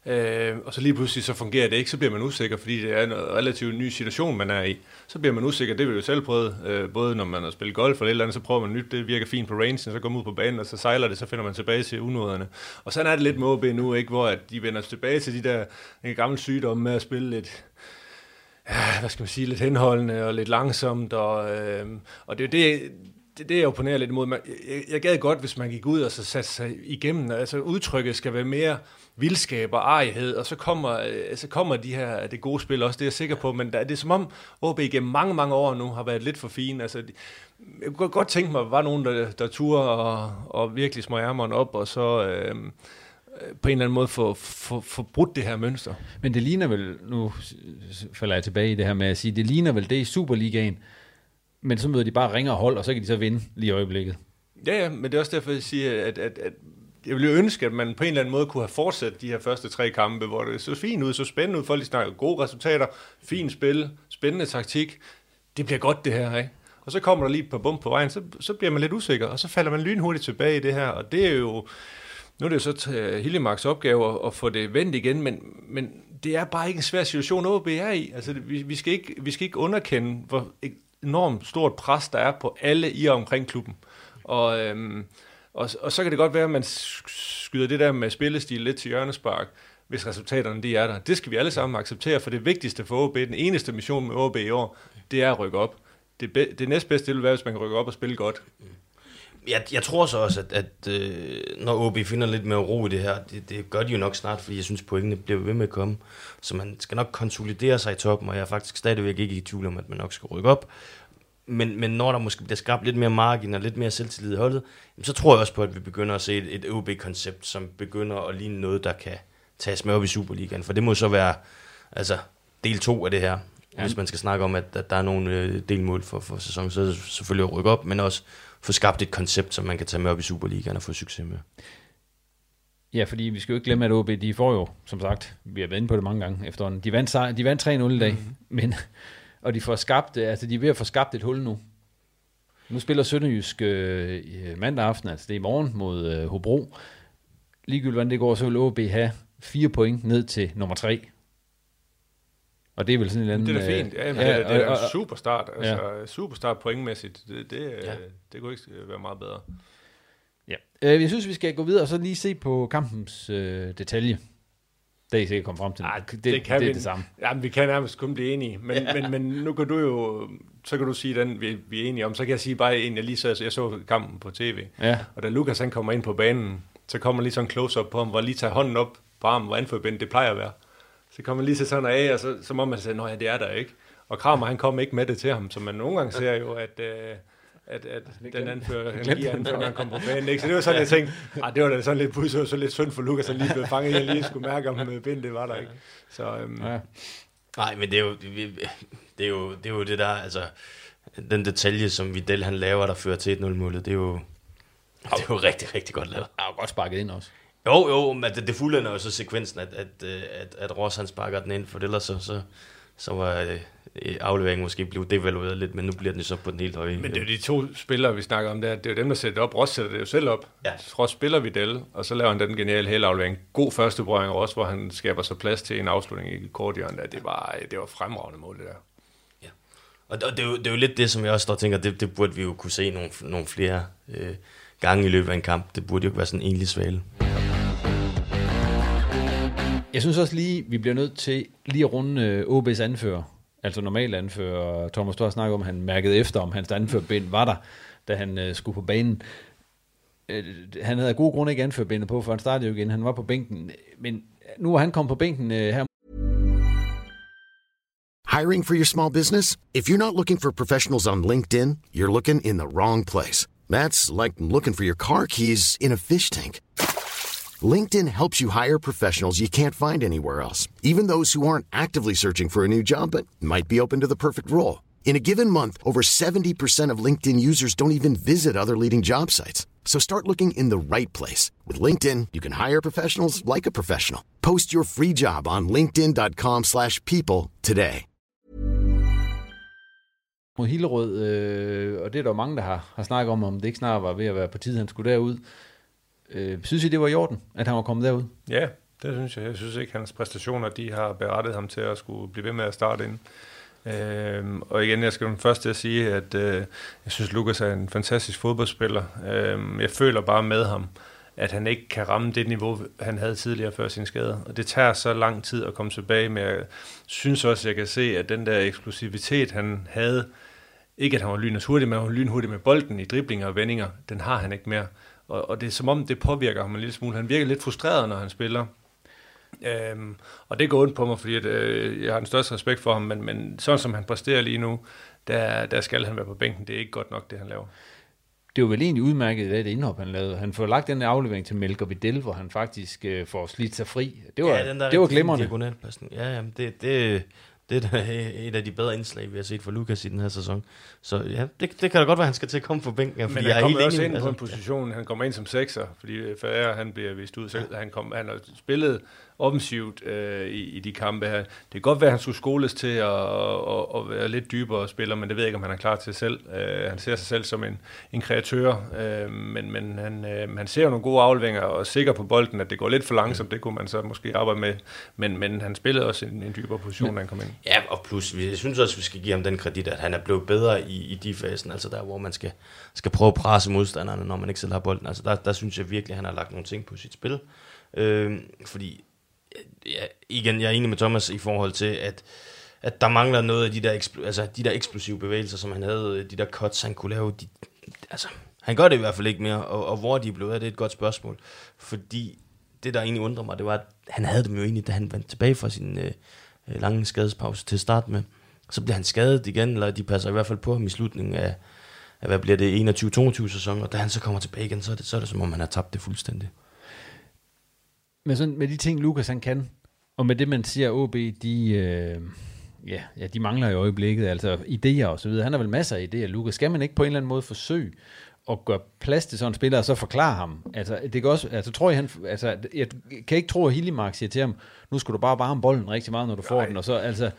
Øh, og så lige pludselig så fungerer det ikke, så bliver man usikker, fordi det er en relativt ny situation, man er i. Så bliver man usikker, det vil jo selv prøve, øh, både når man har spillet golf eller et eller andet, så prøver man nyt, det virker fint på rangen, så går man ud på banen, og så sejler det, så finder man tilbage til unåderne. Og sådan er det lidt med OB nu, ikke, hvor at de vender tilbage til de der en gammel sygdomme med at spille lidt, ja, hvad skal man sige, lidt henholdende og lidt langsomt, og, øh, og det er det, det, det jeg opponerer lidt imod. Jeg, jeg, jeg gad godt, hvis man gik ud og så satte sig igennem. Altså udtrykket skal være mere vildskab og arighed, og så kommer, øh, så kommer de her, det gode spil også, det er jeg sikker på, men der, det er som om OB igennem mange, mange år nu har været lidt for fine. Altså, jeg kunne godt tænke mig, at der var nogen, der, der turde og, og virkelig små ærmeren op, og så øh, øh, på en eller anden måde få, få, få brudt det her mønster. Men det ligner vel, nu falder jeg tilbage i det her med at sige, det ligner vel det i Superligaen, men så møder de bare ringer hold, og så kan de så vinde lige i øjeblikket. Ja, ja, men det er også derfor, jeg siger, at, at, at jeg ville ønske, at man på en eller anden måde kunne have fortsat de her første tre kampe, hvor det så fint ud, så spændende ud, folk de snakker gode resultater, fint spil, spændende taktik. Det bliver godt det her, ikke? Og så kommer der lige et par bump på vejen, så, så bliver man lidt usikker, og så falder man lynhurtigt tilbage i det her, og det er jo, nu er det jo så øh, Hillemarks opgave at, at få det vendt igen, men, men det er bare ikke en svær situation, OB er i. Altså, vi, vi, skal ikke, vi skal ikke underkende, hvor enormt stort pres, der er på alle i og omkring klubben. Og, øhm, og, og så kan det godt være, at man skyder det der med spillestil lidt til hjørnespark, hvis resultaterne de er der. Det skal vi alle sammen acceptere, for det vigtigste for OB, den eneste mission med OB i år, det er at rykke op. Det, be, det næstbedste det vil være, hvis man kan rykke op og spille godt. Jeg, jeg tror så også, at, at øh, når OB finder lidt mere ro i det her, det, det gør de jo nok snart, fordi jeg synes, pointene bliver ved med at komme. Så man skal nok konsolidere sig i toppen, og jeg er faktisk stadigvæk ikke i tvivl om, at man nok skal rykke op. Men, men når der måske bliver skabt lidt mere margin og lidt mere selvtillid i holdet, så tror jeg også på, at vi begynder at se et, et OB-koncept, som begynder at ligne noget, der kan tages med op i Superligaen. For det må så være altså, del to af det her. Ja. Hvis man skal snakke om, at, at der er nogle øh, delmål for, for sæsonen, så er det selvfølgelig at rykke op, men også få skabt et koncept, som man kan tage med op i Superligaen og få succes med. Ja, fordi vi skal jo ikke glemme, at OB, de får jo, som sagt, vi har været inde på det mange gange efterhånden, de vandt, de vandt 3-0 i dag, mm-hmm. men, og de får skabt, altså de er ved at få skabt et hul nu. Nu spiller Sønderjysk øh, mandag aften, altså det er i morgen mod øh, Hobro. Ligegyldigt hvordan det går, så vil OB have fire point ned til nummer tre. Og det er vel sådan en eller anden... Det er da fint. Ja, ja, det, er, det er en super start. Altså, ja. super start pointmæssigt. Det, det, ja. det kunne ikke være meget bedre. Ja. Øh, jeg synes, vi skal gå videre og så lige se på kampens øh, detalje. Det er I sikkert kommet frem til. Ej, det, det, kan det vi, er det samme. Jamen, vi kan nærmest kun blive enige. Men, ja. men, men nu kan du jo... Så kan du sige, den vi, vi er enige om. Så kan jeg sige bare en, jeg lige så, jeg så kampen på tv. Ja. Og da Lukas han kommer ind på banen, så kommer lige sådan en close-up på ham, hvor lige tager hånden op på armen, hvor anførbinden det plejer at være. Så kommer lige til sådan af, og så, så må man sige, nej, det er der ikke. Og Kramer, han kom ikke med det til ham, så man nogle gange ser jo, at, øh, at, at den anfører, han giver han, kommer på banen. Ikke? Så det var sådan, jeg tænkte, ah, det var da sådan lidt pudsigt, så lidt synd for Lukas, han lige blev fanget at lige skulle mærke, om med bind, det var der ikke. Så, øhm, ja. Nej, men det er, jo, det, er jo, det er jo det der, altså, den detalje, som Vidal han laver, der fører til 1-0-målet, det er jo, det er jo rigtig, rigtig godt lavet. Ja, og godt sparket ind også. Jo, jo, men det, det fulde er jo så sekvensen, at, at, at, at Ross han sparker den ind, for ellers så, så, så var øh, afleveringen måske blevet devalueret lidt, men nu bliver den så på den helt høje. Men det er jo de to spillere, vi snakker om der. Det er jo dem, der sætter det op. Ross sætter det jo selv op. Ja. Ross spiller Vidal, og så laver han den geniale helaflevering. God første berøring Ross, hvor han skaber sig plads til en afslutning i korthjørnet. Det var, det var fremragende mål, det der. Ja. Og det er, jo, det er jo lidt det, som jeg også står og tænker, det, det burde vi jo kunne se nogle, nogle flere øh, gange i løbet af en kamp. Det burde jo ikke være sådan en egentlig svale. Jeg synes også lige, vi bliver nødt til lige at runde øh, OB's anfører. Altså normal anfører. Thomas, du har snakket om, at han mærkede efter, om hans anførbind var der, da han øh, skulle på banen. Øh, han havde gode grunde ikke anførbindet på, for han startede jo igen. Han var på bænken. Men nu er han kommet på bænken her. Hiring for your small business? If you're not looking for professionals on LinkedIn, you're looking in the wrong place. That's like looking for your car keys in a fish tank. LinkedIn helps you hire professionals you can't find anywhere else, even those who aren't actively searching for a new job but might be open to the perfect role. In a given month, over 70% of LinkedIn users don't even visit other leading job sites. So start looking in the right place. With LinkedIn, you can hire professionals like a professional. Post your free job on linkedin.com/people slash people today. Hillerød, øh, og det er der mange, der har, har snakket om, om det ikke snart var ved at være på tide, han skulle derud. Øh, synes I, det var i orden, at han var kommet derud? Ja, det synes jeg. Jeg synes ikke, hans præstationer, de har berettet ham til at skulle blive ved med at starte ind. Øhm, og igen, jeg skal den første til at sige, at øh, jeg synes, Lukas er en fantastisk fodboldspiller. Øhm, jeg føler bare med ham, at han ikke kan ramme det niveau, han havde tidligere før sin skade. Og det tager så lang tid at komme tilbage, men jeg synes også, at jeg kan se, at den der eksplosivitet, han havde, ikke at han var lynets hurtig, men han var lynhurtig med bolden i driblinger og vendinger, den har han ikke mere. Og, og det er som om, det påvirker ham en lille smule. Han virker lidt frustreret, når han spiller. Øhm, og det går ondt på mig, fordi at, øh, jeg har den største respekt for ham, men, men sådan som han præsterer lige nu, der, der skal han være på bænken. Det er ikke godt nok, det han laver. Det var vel egentlig udmærket i det indhop, han lavede. Han får lagt den aflevering til Melker Vidal, hvor han faktisk øh, får slidt sig fri. Det var, ja, den der det var glimrende. Ja, jamen, det, det, det er da (laughs) et af de bedre indslag, vi har set for Lukas i den her sæson. Så ja, det, det kan da godt være, at han skal til at komme for bænken. Men jeg han er kommer helt også ind på altså. en position, han kommer ind som sekser, fordi Ferrer, han bliver vist ud, så han, kom, han har spillet offensivt øh, i, i de kampe her. Det kan godt være, at han skulle skoles til at, at, at være lidt dybere spiller, men det ved jeg ikke, om han er klar til selv. Øh, han ser sig selv som en, en kreatør, øh, men, men han, øh, han ser jo nogle gode afleveringer og er sikker på bolden, at det går lidt for langsomt, det kunne man så måske arbejde med, men, men han spillede også en, en dybere position, da han kom ind. Ja, og plus, vi- jeg synes også, vi skal give ham den kredit, at han er blevet bedre i, i de fasen, altså der, hvor man skal, skal prøve at presse modstanderne, når man ikke selv har bolden. Altså der, der synes jeg virkelig, at han har lagt nogle ting på sit spil. Øh, fordi, ja, igen, jeg er enig med Thomas i forhold til, at at der mangler noget af de der, ekspl- altså, de der eksplosive bevægelser, som han havde, øh, de der cuts, han kunne lave. De, altså, han gør det i hvert fald ikke mere, og, og hvor de er blevet af, det er et godt spørgsmål. Fordi det, der egentlig undrer mig, det var, at han havde dem jo egentlig, da han vendte tilbage fra sin øh, øh, lange skadespause til at starte med. Så bliver han skadet igen, eller de passer i hvert fald på ham i slutningen af, af hvad bliver det, 21-22 sæson, og da han så kommer tilbage igen, så er det, så er det som om, han har tabt det fuldstændig. med, sådan, med de ting, Lukas han kan, og med det, man siger, OB, de, øh, ja, ja, de mangler i øjeblikket, altså idéer og så videre. Han har vel masser af idéer, Lukas. Skal man ikke på en eller anden måde forsøge at gøre plads til sådan en spiller, og så forklare ham? Altså, det kan også, altså, tror jeg, han, altså, jeg kan ikke tro, at Hillimark siger til ham, nu skal du bare varme bolden rigtig meget, når du får den, og så, altså,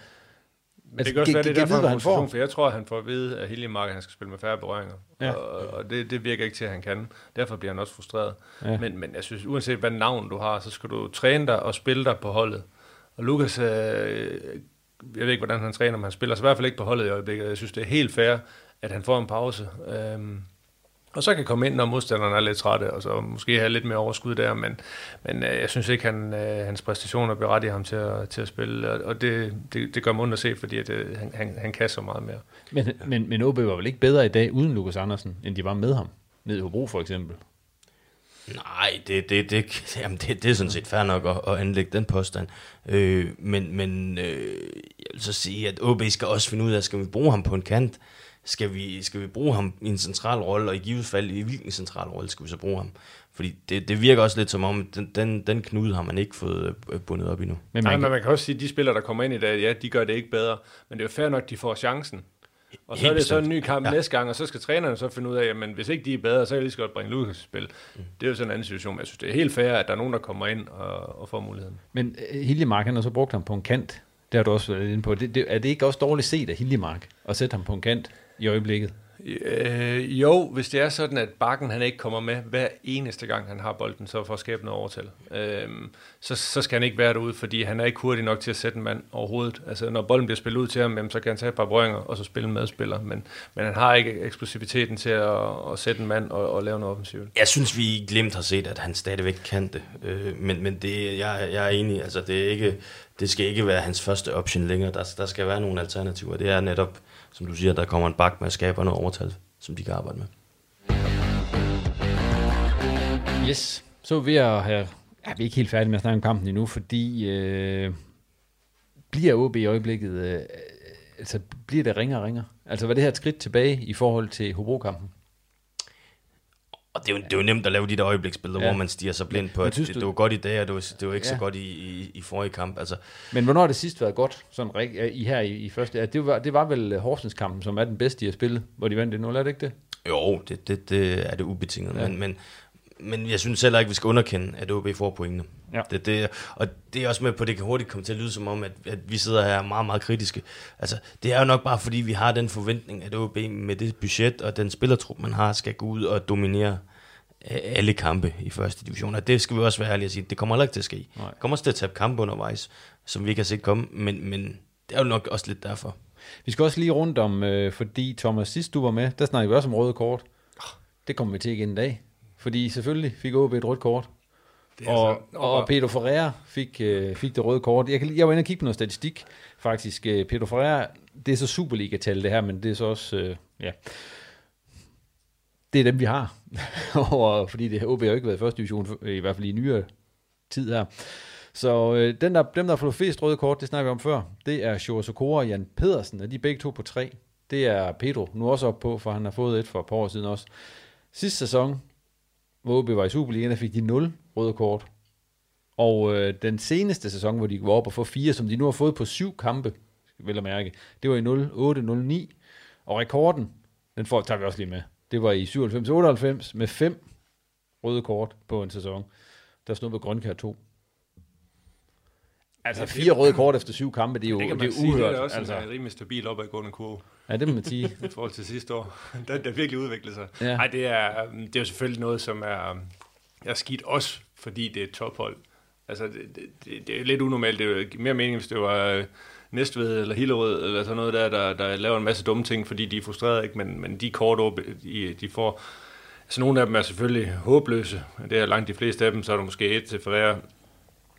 Men det kan også være, det er derfor, han får. For jeg tror, at han får at vide af Hiljemark, at han skal spille med færre berøringer. Ja. Og, og det, det virker ikke til, at han kan. Derfor bliver han også frustreret. Ja. Men, men jeg synes, uanset hvad navn du har, så skal du træne dig og spille dig på holdet. Og Lukas, øh, jeg ved ikke, hvordan han træner, men han spiller sig i hvert fald ikke på holdet i øjeblikket. Jeg synes, det er helt fair, at han får en pause. Øhm, og så kan komme ind, når modstanderne er lidt trætte, og så måske have lidt mere overskud der, men, men øh, jeg synes ikke, han, øh, hans præstationer berettiger ham til at, til at spille, og, det, det, det gør mig ondt at se, fordi at, øh, han, han, han kan så meget mere. men, men, men OB var vel ikke bedre i dag uden Lukas Andersen, end de var med ham? Ned i Hobro for eksempel. Nej, det, det, det, (laughs) jamen det, det er sådan set fair nok at, at anlægge den påstand. Øh, men men øh, jeg vil så sige, at OB skal også finde ud af, skal vi bruge ham på en kant? Skal vi, skal vi bruge ham i en central rolle, og i givet fald, i hvilken central rolle skal vi så bruge ham? Fordi det, det virker også lidt som om, den, den, den knude har man ikke fået øh, bundet op endnu. Men man, Nej, men man kan også sige, at de spillere, der kommer ind i dag, ja, de gør det ikke bedre, men det er jo fair nok, at de får chancen. Og så Helt er det så en ny kamp Ja. ja. næste gang, og så skal trænerne så finde ud af, at hvis ikke de er bedre, så kan jeg lige så godt bringe Lukas i spil. Mm. Det er jo sådan en anden situation, men jeg synes, det er helt fair, at der er nogen, der kommer ind og, og får muligheden. Men øh, Hiljemark, han har så brugt ham på en kant. Det har du også været inde på. Det, det, er det ikke også dårligt set af Hiljemark at sætte ham på en kant i øjeblikket? Øh, jo, hvis det er sådan, at Bakken han ikke kommer med hver eneste gang, han har bolden, så for at skabe noget overtal, øh, så, så skal han ikke være derude, fordi han er ikke hurtig nok til at sætte en mand overhovedet. Altså, når bolden bliver spillet ud til ham, jamen, så kan han tage et par brøringer og så spille en medspiller, men, men han har ikke eksplosiviteten til at, at sætte en mand og, og lave noget offensivt. Jeg synes, vi glemt har set, at han stadigvæk kan det. Øh, men men det, jeg, jeg er enig, altså det, er ikke, det skal ikke være hans første option længere. Der, der skal være nogle alternativer. Det er netop, som du siger, der kommer en bak med at skabe noget overtal, som de kan arbejde med. Yes. Så er vi ved at have... Ja, vi er ikke helt færdige med at snakke om kampen endnu, fordi øh, bliver OB i øjeblikket... Øh, altså, bliver det ringer og ringer? Altså, var det her et skridt tilbage i forhold til Hobro-kampen? Og det er, jo, det er jo nemt at lave de der øjebliksbilleder, Ja. hvor man stiger sig blind på, at det, du- det var godt i dag, og det var, det var ikke ja. Så godt i, i, i forrige kamp. Altså, Men hvornår har det sidst været godt, sådan i her i, i første? Det, var, det var vel Horsens kampen, som er den bedste, de har spillet, hvor de vandt det 0, er det ikke det? Jo, det, det, det er det ubetinget. Ja. Men, men, men jeg synes heller ikke, vi skal underkende, at OB får pointene. Ja. Det, det, og det er også med på, at det kan hurtigt komme til at lyde som om, at, at vi sidder her meget, meget kritiske. Altså, det er jo nok bare, fordi vi har den forventning, at OB med det budget og den spillertrup, man har, skal gå ud og dominere alle kampe i første division. Og det skal vi også være ærlige at sige, det kommer heller ikke til at ske. Nej. Det kommer også til at tabe kampe undervejs, som vi ikke har set komme, men, men det er jo nok også lidt derfor. Vi skal også lige rundt om, øh, fordi Thomas, sidst du var med, der snakkede vi også om røde kort. Det kommer vi til igen i dag. Fordi selvfølgelig fik OB et rødt kort. Det er Og, altså- og Pedro Ferreira fik, øh, fik det røde kort. Jeg, kan, jeg var inde og kigge på noget statistik, faktisk. Øh, Pedro Ferreira, det er så Superliga-tal det her, men det er så også, øh, ja, det er dem, vi har. (laughs) og, fordi det OB har jo ikke været i første division, i hvert fald i nyere tid her. Så øh, den der, dem, der har fået flest røde kort, det snakker vi om før, det er Sjore Sokora og Jan Pedersen, og de er begge to på tre. Det er Pedro nu også op på, for han har fået et for et par år siden også. Sidste sæson, hvor OB var i Superligaen, der fik de 0 røde kort. Og øh, den seneste sæson, hvor de var oppe og få fire, som de nu har fået på syv kampe, vil jeg mærke, det var i 08-09. Og rekorden, den får, tager vi også lige med. Det var i 97-98 med fem røde kort på en sæson. Der snuppede Grønkær 2. Altså fire røde kort efter syv kampe, det er jo det kan det man er sige, uhørt. det er også altså. en rimelig stabil opadgående kurve. Ja, det må man sige. (laughs) I forhold til sidste år. (laughs) Den, der virkelig udviklet sig. Ja. Nej, det er, det er jo selvfølgelig noget, som er, er skidt også, fordi det er et tophold. Altså, det, det, det, det er lidt unormalt. Det er jo mere mening, hvis det var øh, Næstved eller Hillerød, eller sådan noget der, der, der laver en masse dumme ting, fordi de er frustrerede, ikke? Men, men de kort, op, de, de får... Altså, nogle af dem er selvfølgelig håbløse. Det er langt de fleste af dem, så er der måske et til Ferreira.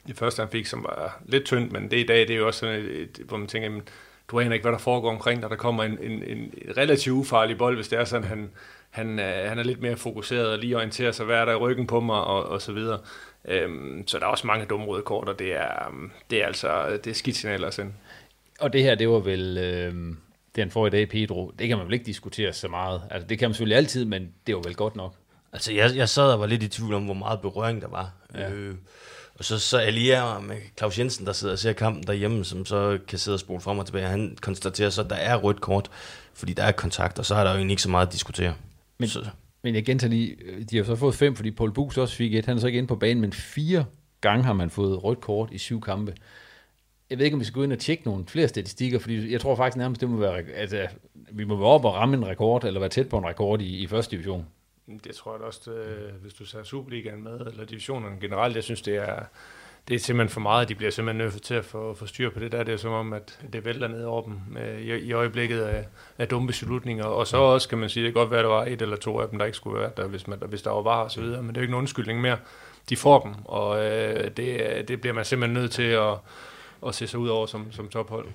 Det første, han fik, som var lidt tyndt, men det i dag, det er jo også sådan et, et hvor man tænker, jamen, du aner ikke, hvad der foregår omkring, når der kommer en, en, en relativt ufarlig bold, hvis det er sådan, han, han, øh, han er lidt mere fokuseret og lige orienterer sig, hvad er der i ryggen på mig, og, og så videre. Øhm, så der er også mange dumme røde kort, og det er, øhm, det er altså det er skidt signaler at sende. Og det her, det var vel øh, det, han får i dag, Pedro. Det kan man vel ikke diskutere så meget. Altså, det kan man selvfølgelig altid, men det var vel godt nok. Altså, jeg, jeg sad og var lidt i tvivl om, hvor meget berøring der var. Ja. Øh, og så, så Elia med Claus Jensen, der sidder og ser kampen derhjemme, som så kan sidde og spole frem og tilbage. Han konstaterer så, at der er rødt kort, fordi der er kontakt, og så er der jo egentlig ikke så meget at diskutere. Men, så, men jeg gentager lige, øh, de har så fået fem, fordi Paul Bus også fik et. Han er så ikke inde på banen, men fire gange har man fået rødt kort i syv kampe. Jeg ved ikke, om vi skal gå ind og tjekke nogle flere statistikker, fordi jeg tror faktisk nærmest, det må være, altså, vi må være oppe og ramme en rekord, eller være tæt på en rekord i, i første division. Det tror jeg også, øh, hvis du ser Superligaen med, eller divisionerne generelt, jeg synes, det er, det er simpelthen for meget. De bliver simpelthen nødt til at få, få styr på det der. Det er som om, at det vælter ned over dem øh, i, i øjeblikket af, af dumme beslutninger. Og så også, kan man sige, det kan godt være, at der var et eller to af dem, der ikke skulle være der, hvis, man, hvis der var var og så videre. Men det er jo ikke nogen undskyldning mere. De får dem, og øh, det, det bliver man simpelthen nødt til at, at se sig ud over som, som tophold.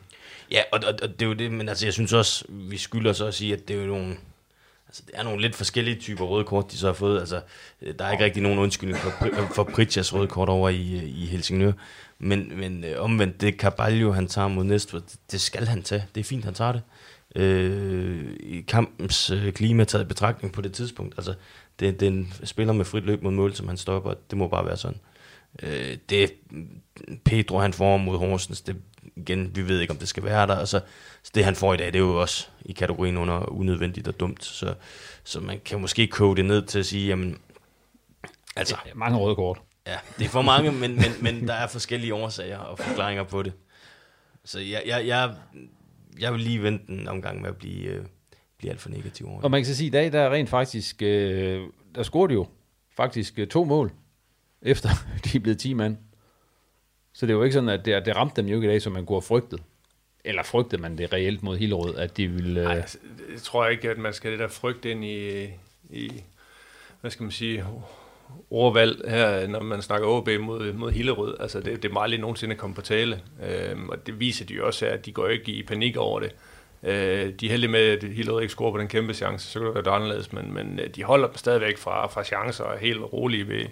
Ja, og, og, og det er jo det, men altså, jeg synes også, vi skylder så at sige, at det er jo nogle, altså, det er nogle lidt forskellige typer røde kort, de så har fået. Altså, øh, der er ikke rigtig nogen undskyldning for, øh, for Pritjas røde kort over i, øh, i Helsingør. Men, men øh, omvendt, det Carvalho, han tager mod Næstved, det, det skal han tage. Det er fint, han tager det. Øh, I kampens øh, klima taget i betragtning på det tidspunkt. Altså, det, det er en spiller med frit løb mod mål, som han stopper. Det må bare være sådan. Øh, det Pedro, han får mod Horsens, det, igen, vi ved ikke, om det skal være der. Altså, så det, han får i dag, det er jo også i kategorien under unødvendigt og dumt. Så, så man kan måske koge det ned til at sige, jamen, altså... Det er mange røde kort. Ja, det er for mange, men, men, men der er forskellige årsager og forklaringer på det. Så jeg, jeg, jeg, jeg vil lige vente en omgang med at blive, øh, blive alt for negativ over det. Og man kan så sige, at i dag, der er rent faktisk, øh, der scorede jo faktisk øh, to mål, efter (laughs) de er blevet 10 mand. Så det er jo ikke sådan, at det, det ramte dem jo ikke i dag, som man kunne have frygtet. Eller frygtede man det reelt mod Hillerød, at de ville... Øh... Nej, altså, jeg tror ikke, at man skal det der frygt ind i, i hvad skal man sige, ordvalg her, når man snakker OB mod, mod Hillerød. Altså, det, det er meget lidt nogensinde komme på tale. Øhm, og det viser de jo også, at de går ikke i panik over det. Øh, de er heldige med, at Hillerød ikke scorer på den kæmpe chance, så kan det være anderledes, men, men øh, de holder dem stadigvæk fra, fra chancer og er helt rolige ved,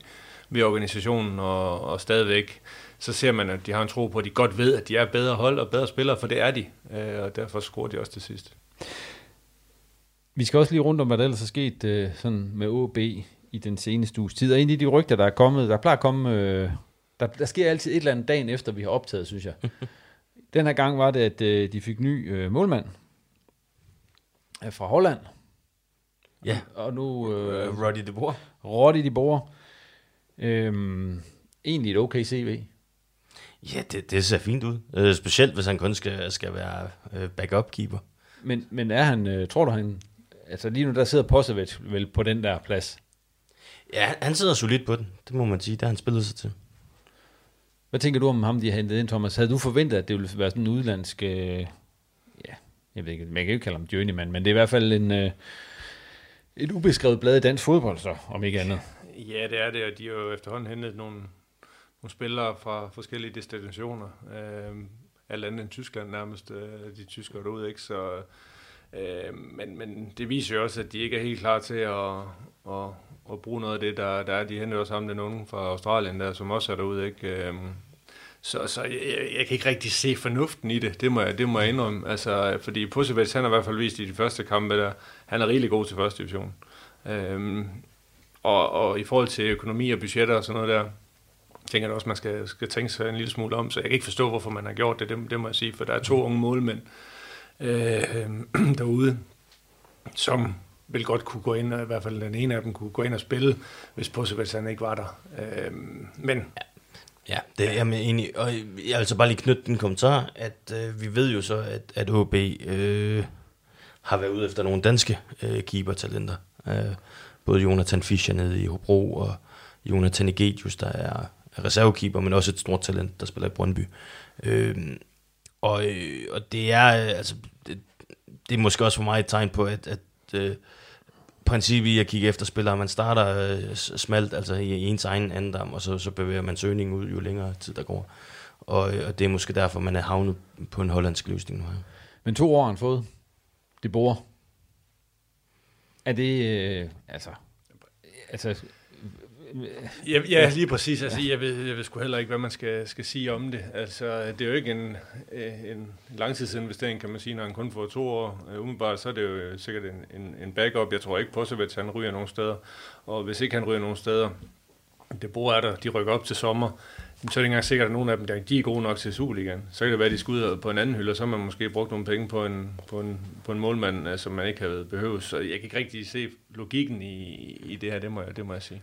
ved organisationen, og, og stadigvæk så ser man, at de har en tro på, at de godt ved, at de er bedre hold og bedre spillere, for det er de, øh, og derfor scorer de også til sidst. Vi skal også lige rundt om, hvad der ellers er sket øh, sådan med OB i den seneste uges tid. Og en af de rygter, der er kommet, der plejer at komme, øh, der, der sker altid et eller andet dagen efter, vi har optaget, synes jeg. (laughs) den her gang var det, at øh, de fik ny øh, målmand øh, fra Holland. Ja. Og nu... Øh, Roddy de Boer. Roddy de Boer. Øhm, egentlig et okay CV. Ja, det, det ser fint ud. Øh, specielt hvis han kun skal, skal være øh, backup-keeper. Men, men er han, øh, tror du han... Altså lige nu, der sidder Posevic vel på den der plads. Ja, han- han sidder solidt på den. Det må man sige. Det har han spillet sig til. Hvad tænker du om ham, de har hentet ind, Thomas? Havde du forventet, at det ville være sådan en udlandsk... Øh, ja, jeg ved ikke, man kan jo ikke kalde ham journeyman, men det er i hvert fald en, øh, et ubeskrevet blad i dansk fodbold, så, om ikke andet. Ja, det er det, og de har jo efterhånden hentet nogle, nogle spillere fra forskellige destinationer. Øh, alt andet end Tyskland nærmest, øh, de tyskere derude, ikke? Så, øh, men, men det viser jo også, at de ikke er helt klar til at, at, at bruge noget af det, der, der er. De henter også ham den unge fra Australien, der, som også er derude, ikke? Øh, så, så jeg, jeg, kan ikke rigtig se fornuften i det, det må jeg, det må jeg indrømme. Altså, fordi Pusevic, han har i hvert fald vist i de første kampe der, han er rigtig god til første division. Øhm, og, og i forhold til økonomi og budgetter og sådan noget der, tænker jeg også, man skal, skal tænke sig en lille smule om, så jeg kan ikke forstå, hvorfor man har gjort det, det, det må jeg sige, for der er to unge målmænd øh, derude, som vil godt kunne gå ind, og i hvert fald den ene af dem kunne gå ind og spille, hvis Pusevic han ikke var der. Øh, men Ja, det er jeg med enig. Og jeg vil altså bare lige knytte den kommentar, at øh, vi ved jo så, at, at OB øh, har været ude efter nogle danske øh, keeper-talenter. Øh, både Jonathan Fischer nede i Hobro, og Jonathan Egetius, der er reservekeeper, men også et stort talent, der spiller i Brøndby. Øh, og, øh, og det er øh, altså det, det er måske også for mig et tegn på, at, at øh, princippet i at kigge efter spillere, man starter øh, smalt, altså i ens egen andendam, og så, så bevæger man søgningen ud, jo længere tid der går. Og, øh, og det er måske derfor, man er havnet på en hollandsk løsning nu her. Men to år har han fået. De bor. Er det, øh, altså, altså, Ja, ja, lige præcis. Altså, jeg, ved, jeg ved sgu heller ikke, hvad man skal, skal sige om det. Altså, det er jo ikke en, øh, en langtidsinvestering, kan man sige, når han kun får to år. Uh, umiddelbart, så er det jo sikkert en, en, en backup. Jeg tror ikke på, at han ryger nogen steder. Og hvis ikke han ryger nogen steder, det bor er der, de rykker op til sommer, så er det ikke engang sikkert, at nogen af dem, der de er gode nok til Superligaen. Så kan det være, at de skal ud på en anden hylde, og så har man måske brugt nogle penge på en, på en, på en målmand, øh, som man ikke havde behøvet. Så jeg kan ikke rigtig se logikken i, i det her, det må jeg, det må jeg sige.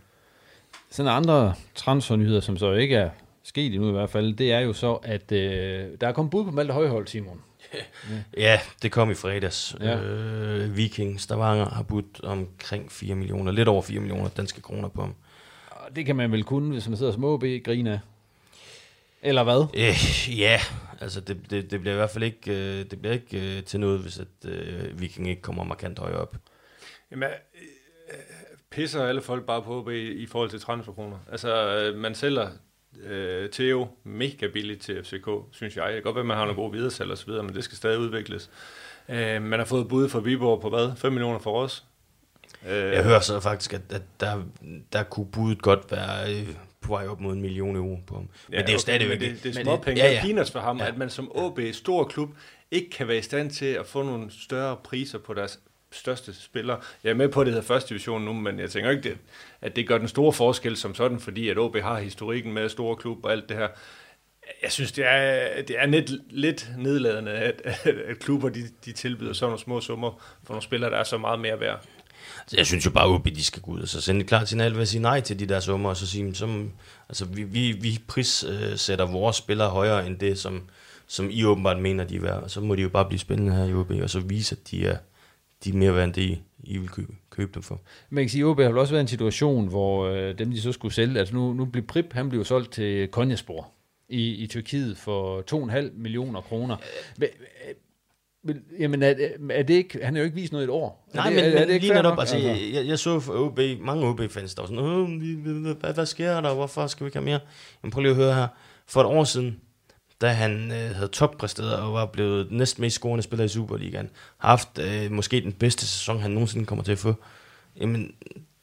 sådan andre transfernyheder, som så ikke er sket endnu i hvert fald, det er jo så, at øh, der er kommet bud på Malte Højhold, Simon. (laughs) Ja, det kom i fredags. Ja. Øh, Viking Stavanger har budt omkring 4 millioner, lidt over 4 millioner danske kroner på ham. Det kan man vel kun, hvis man sidder små B, grine. Eller hvad? Øh, ja, altså det, det, det bliver i hvert fald ikke, øh, det bliver ikke øh, til noget, hvis at, øh, Viking ikke kommer markant højere op. Jamen, øh, pisser alle folk bare på i, i forhold til transferkroner. Altså, øh, man sælger øh, Theo mega billigt til FCK, synes jeg. Det kan godt være, at man har nogle gode videresalg og så videre, men det skal stadig udvikles. Øh, man har fået bud fra Viborg på hvad? 5 millioner for os. Øh, Jeg hører så faktisk, at, at der, der kunne budet godt være øh, på vej op mod en million euro på ham. Men det er jo stadigvæk men det, det er småpenge, ja, det ja. er peanuts for ham, Ja. at man som OB, stor klub, ikke kan være i stand til at få nogle større priser på deres største spillere. Jeg er med på, at det hedder første division nu, men jeg tænker ikke, det, at det gør den store forskel som sådan, fordi at OB har historikken med store klub og alt det her. Jeg synes, det er, det er lidt, lidt nedladende, at, at, at klubber de, de tilbyder sådan nogle små summer for nogle spillere, der er så meget mere værd. Så jeg synes jo bare, at OB de skal gå ud og så sende et klart signal ved at sige nej til de der summer, og så sige, som, altså, vi, vi, vi prissætter vores spillere højere end det, som, som I åbenbart mener, de er værd. Og så må de jo bare blive spændende her i OB, og så vise, at de er, de er mere værd end det, I, vil købe, købe dem for. Man kan sige, at OB har vel også været i en situation, hvor øh, dem, de så skulle sælge, altså nu, nu blev Prip, han blev solgt til Konjaspor i, i Tyrkiet for 2,5 millioner kroner. Men, øh, men, jamen, er, er det ikke, han har jo ikke vist noget i et år. Er Nej, det, men, er, er det ikke lige netop, nok? altså, jeg, jeg, jeg så for OB, mange OB-fans, der var sådan, "Åh, vi- vi- hvad, hvad sker der, hvorfor skal vi ikke have mere? Men prøv lige at høre her. For et år siden, da han øh, havde toppræsteret og var blevet næsten mest scorende spiller i Superligaen, har haft øh, måske den bedste sæson, han nogensinde kommer til at få, jamen,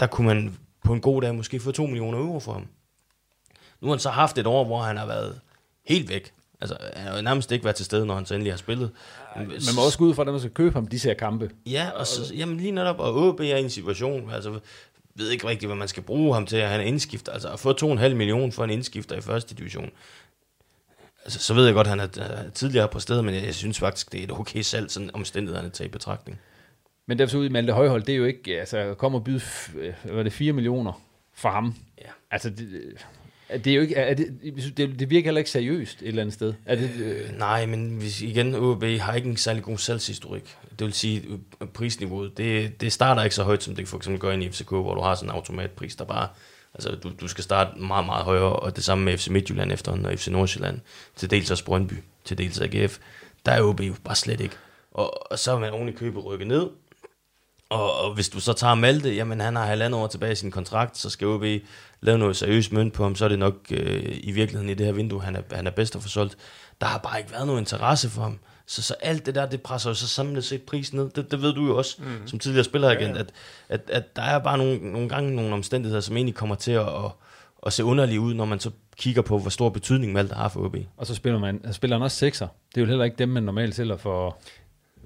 der kunne man på en god dag måske få 2 millioner euro for ham. Nu har han så haft et år, hvor han har været helt væk. Altså, han har jo nærmest ikke været til stede, når han så endelig har spillet. Man må også gå ud fra, at man skal købe ham de her kampe. Ja, og så, jamen lige netop, og OB er i en situation, altså ved ikke rigtigt, hvad man skal bruge ham til, at han er indskifter. Altså at få 2,5 millioner for en indskifter i første division. Altså, så ved jeg godt, at han er, er tidligere på stedet, men jeg, jeg synes faktisk, det er et okay salg, sådan omstændighederne tager i betragtning. Men derfor ud i Malte Højhold, det er jo ikke, altså, at komme og byde, øh, hvad var det, 4 millioner for ham. Ja. Altså, det, er det er jo ikke, er det, det, det virker heller ikke seriøst et eller andet sted. Er det, øh, Nej, men hvis, igen, OB har ikke en særlig god salgshistorik. Det vil sige, øh, prisniveauet, det, det starter ikke så højt, som det for eksempel gør i FCK, hvor du har sådan en automatpris, der bare, altså du, du skal starte meget, meget højere, og det samme med FC Midtjylland efterhånden, og FC Nordsjælland, til dels også Brøndby, til dels AGF. Der er OB jo bare slet ikke. Og, og så er man oven i købet rykket ned, og, og hvis du så tager Malte, jamen han har halvandet år tilbage i sin kontrakt, så skal OB lave noget seriøst mønt på ham, så er det nok øh, i virkeligheden i det her vindue, han er, han er bedst at få solgt. Der har bare ikke været nogen interesse for ham. Så, så alt det der, det presser jo så samlet set prisen ned. Det, det ved du jo også, mm. som tidligere spilleragent, Ja, ja. At, at, at der er bare nogle, nogle gange nogle omstændigheder, som egentlig kommer til at, at, at se underlige ud, når man så kigger på, hvor stor betydning Malte har for OB. og så spiller, man, spiller han også sekser. Det er jo heller ikke dem, man normalt sælger for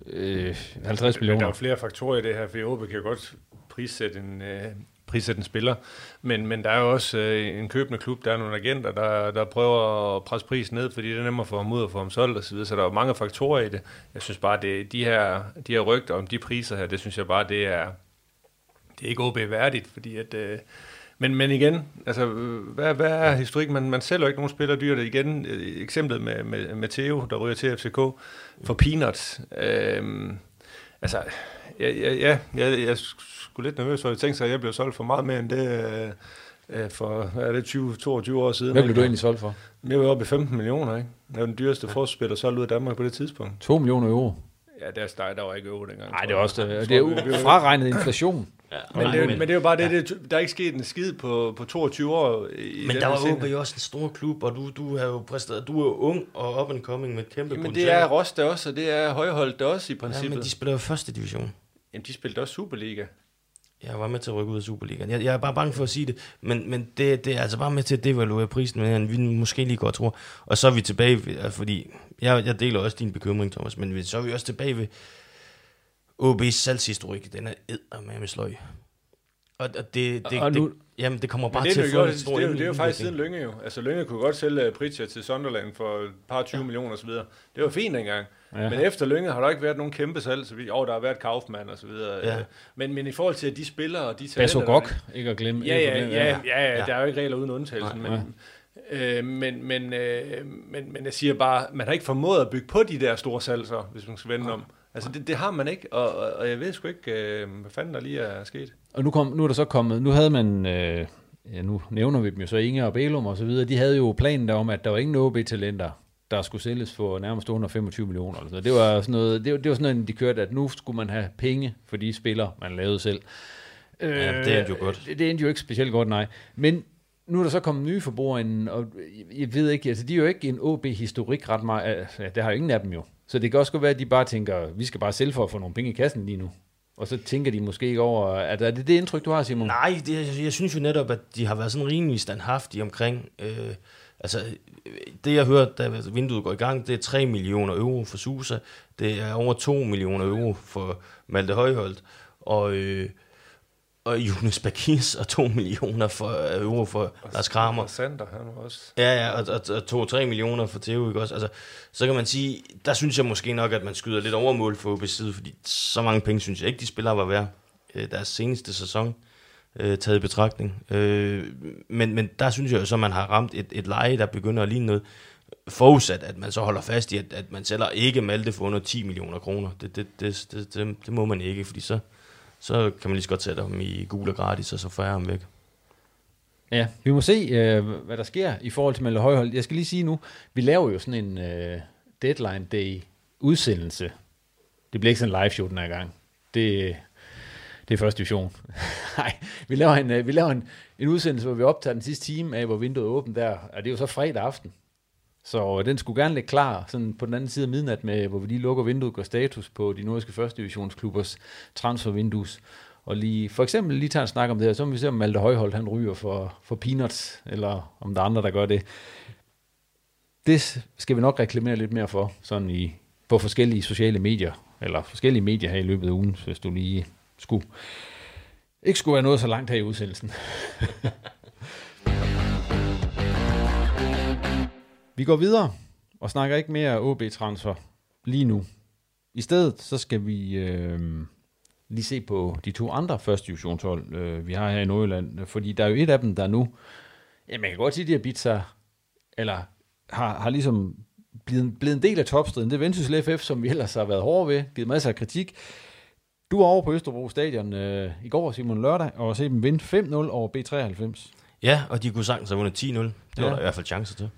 øh, 50 Men Der er millioner. flere faktorer i det her, for OB kan godt prissætte en, øh, prissætte en spiller, men, men der er jo også øh, en købende klub, der er nogle agenter, der, der prøver at presse prisen ned, fordi det er nemmere for ham ud og få ham solgt osv., så, videre. så der er jo mange faktorer i det. Jeg synes bare, det, de, her, de her rygter om de priser her, det synes jeg bare, det er, det er ikke OB værdigt, fordi at... Øh, men, men igen, altså, hvad, hvad er historik? Man, man sælger ikke nogen spillere dyrt. Igen, øh, eksemplet med, med, med Theo, der ryger til FCK for peanuts. Øhm, altså, ja, ja, ja, jeg, jeg sgu lidt nervøs, for jeg tænkte sig, at jeg blev solgt for meget mere end det øh, øh, for, hvad er det, 20-22 år siden. Hvad blev du egentlig solgt for? Jeg var oppe i 15 millioner, ikke? Jeg var den dyreste ja. forspiller solgt ud af Danmark på det tidspunkt. 2 millioner euro. Ja, der, der, der var ikke euro dengang. Nej, det er også, det, det er fraregnet inflation. Ja, Men, det er, jo- men det er jo bare det, det, der er ikke sket en skid på, på 22 år. I Men der var. OB jo også en stor klub, og du, du har jo præsteret, du er jo ung og up and coming med kæmpe Men det er Rost der også, og det er Højholdt der også i Ja, princippet. men de spiller jo første division. Jamen, de spillede også Superliga. Jeg var med til at rykke ud af Superligaen. Jeg, jeg er bare bange for at sige det, men, men det, det er altså bare med til at devaluere prisen, end vi måske lige godt tror. Og så er vi tilbage, ved, fordi jeg, jeg deler også din bekymring, Thomas, men vi- så er vi også tilbage ved OB's salgshistorik. Den er eddermame sløj. Og, og det, det, Og nu- det, jamen, det kommer bare det, til er at jo, få det, en det, stor det, er jo- det er jo faktisk siden. Lønge jo. Altså Lønge kunne godt sælge Pritchard til Sunderland for et par 20 ja. millioner osv. Det var fint engang. Ja. Ja. Men efter Lønge har der ikke været nogen kæmpe salg, så vi, oh, der har været Kaufmann og så videre. Ja. Øh, Men, men i forhold til at de spillere og de Basso talenter, Gok, der- ikke at glemme. Ja, ikke at ja, glemme, ja, ja, ja, Ja. der er jo ikke regler uden undtagelse. Nej. Men, øh, men, men, øh, men, men jeg siger bare, man har ikke formået at bygge på de der store salg, så, hvis man skal vende om. Altså det, det har man ikke, og, og, og jeg ved sgu ikke, øh, hvad fanden der lige er sket. Og nu, kom, nu er der så kommet, nu havde man, øh, ja, nu nævner vi dem jo så, Inge og Belum og så videre, de havde jo planen der om, at der var ingen OB-talenter, der skulle sælges for nærmest under 25 millioner. Eller sådan. noget. Det var sådan noget, det, var- det var sådan noget, de kørte, at nu skulle man have penge for de spillere, man lavede selv. Ja, det endte jo godt. Det, det endte jo ikke specielt godt, nej. Men nu er der så kommet nye forbrugere ind, og jeg ved ikke, altså de er jo ikke en OB-historik ret meget, altså, det har jo ingen af dem jo. Så det kan også godt være, at de bare tænker, vi skal bare sælge for at få nogle penge i kassen lige nu. Og så tænker de måske ikke over, at er det det indtryk, du har, Simon? Nej, det, jeg, synes jo netop, at de har været sådan rimelig standhaftige omkring... Øh, altså, det jeg hørte, da vinduet går i gang, det er 3 millioner euro for Susa. Det er over 2 millioner euro for Malte Højholdt. Og, øh, og Jonas Bakis og 2 millioner for, øh, euro for Lars Kramer. Og Sander, han også... Ja, ja, og, og, og 2-3 millioner for Theo, ikke også? Altså, så kan man sige, der synes jeg måske nok, at man skyder lidt overmål for OB's side, fordi så mange penge synes jeg ikke, de spillere var værd. Øh, deres seneste sæson øh, taget i betragtning. Øh, men, men der synes jeg jo så, at man har ramt et, et leje, der begynder at ligne noget, forudsat, at man så holder fast i, at, at man sælger ikke Malte for under 10 millioner kroner. Det, det, det, det, det, det må man ikke, fordi så, så kan man lige så godt sætte ham i gul og gratis, og så færre ham væk. Ja, vi må se, øh, hvad der sker i forhold til Malte Højhold. Jeg skal lige sige nu, vi laver jo sådan en øh, deadline day udsendelse. Det bliver ikke sådan en live show den her gang. Det, det er første division. (laughs) Nej, vi laver, en, øh, vi laver en, en udsendelse, hvor vi optager den sidste time af, hvor vinduet er åbent der. Og det er jo så fredag aften. Så øh, den skulle gerne ligge klar sådan på den anden side af midnat, med, hvor vi lige lukker vinduet, går status på de nordiske første divisionsklubbers transfervindues. Og lige, for eksempel lige tager en snak om det her, så må vi se, om Malte Højholdt han ryger for, for peanuts, eller om der er andre, der gør det. Det skal vi nok reklamere lidt mere for, sådan i, på forskellige sociale medier, eller forskellige medier her i løbet af ugen, hvis du lige skulle, ikke skulle være noget så langt her i udsendelsen. (laughs) vi går videre og snakker ikke mere OB-transfer lige nu. I stedet så skal vi øh, lige se på de to andre første divisionshold, øh, vi har her i Nordjylland. Fordi der er jo et af dem, der nu, ja, man kan godt sige, at de har bidt sig, eller har, har ligesom blevet, blevet en del af topstriden. Det er Vendsyssel FF, som vi ellers har været hårde ved, givet masser af kritik. Du var over på Østerbro Stadion øh, i går, Simon Lørdag, og se dem vinde 5-0 over B93. Ja, og de kunne sagtens have vundet 10-0. Det var Ja. der i hvert fald chancer til.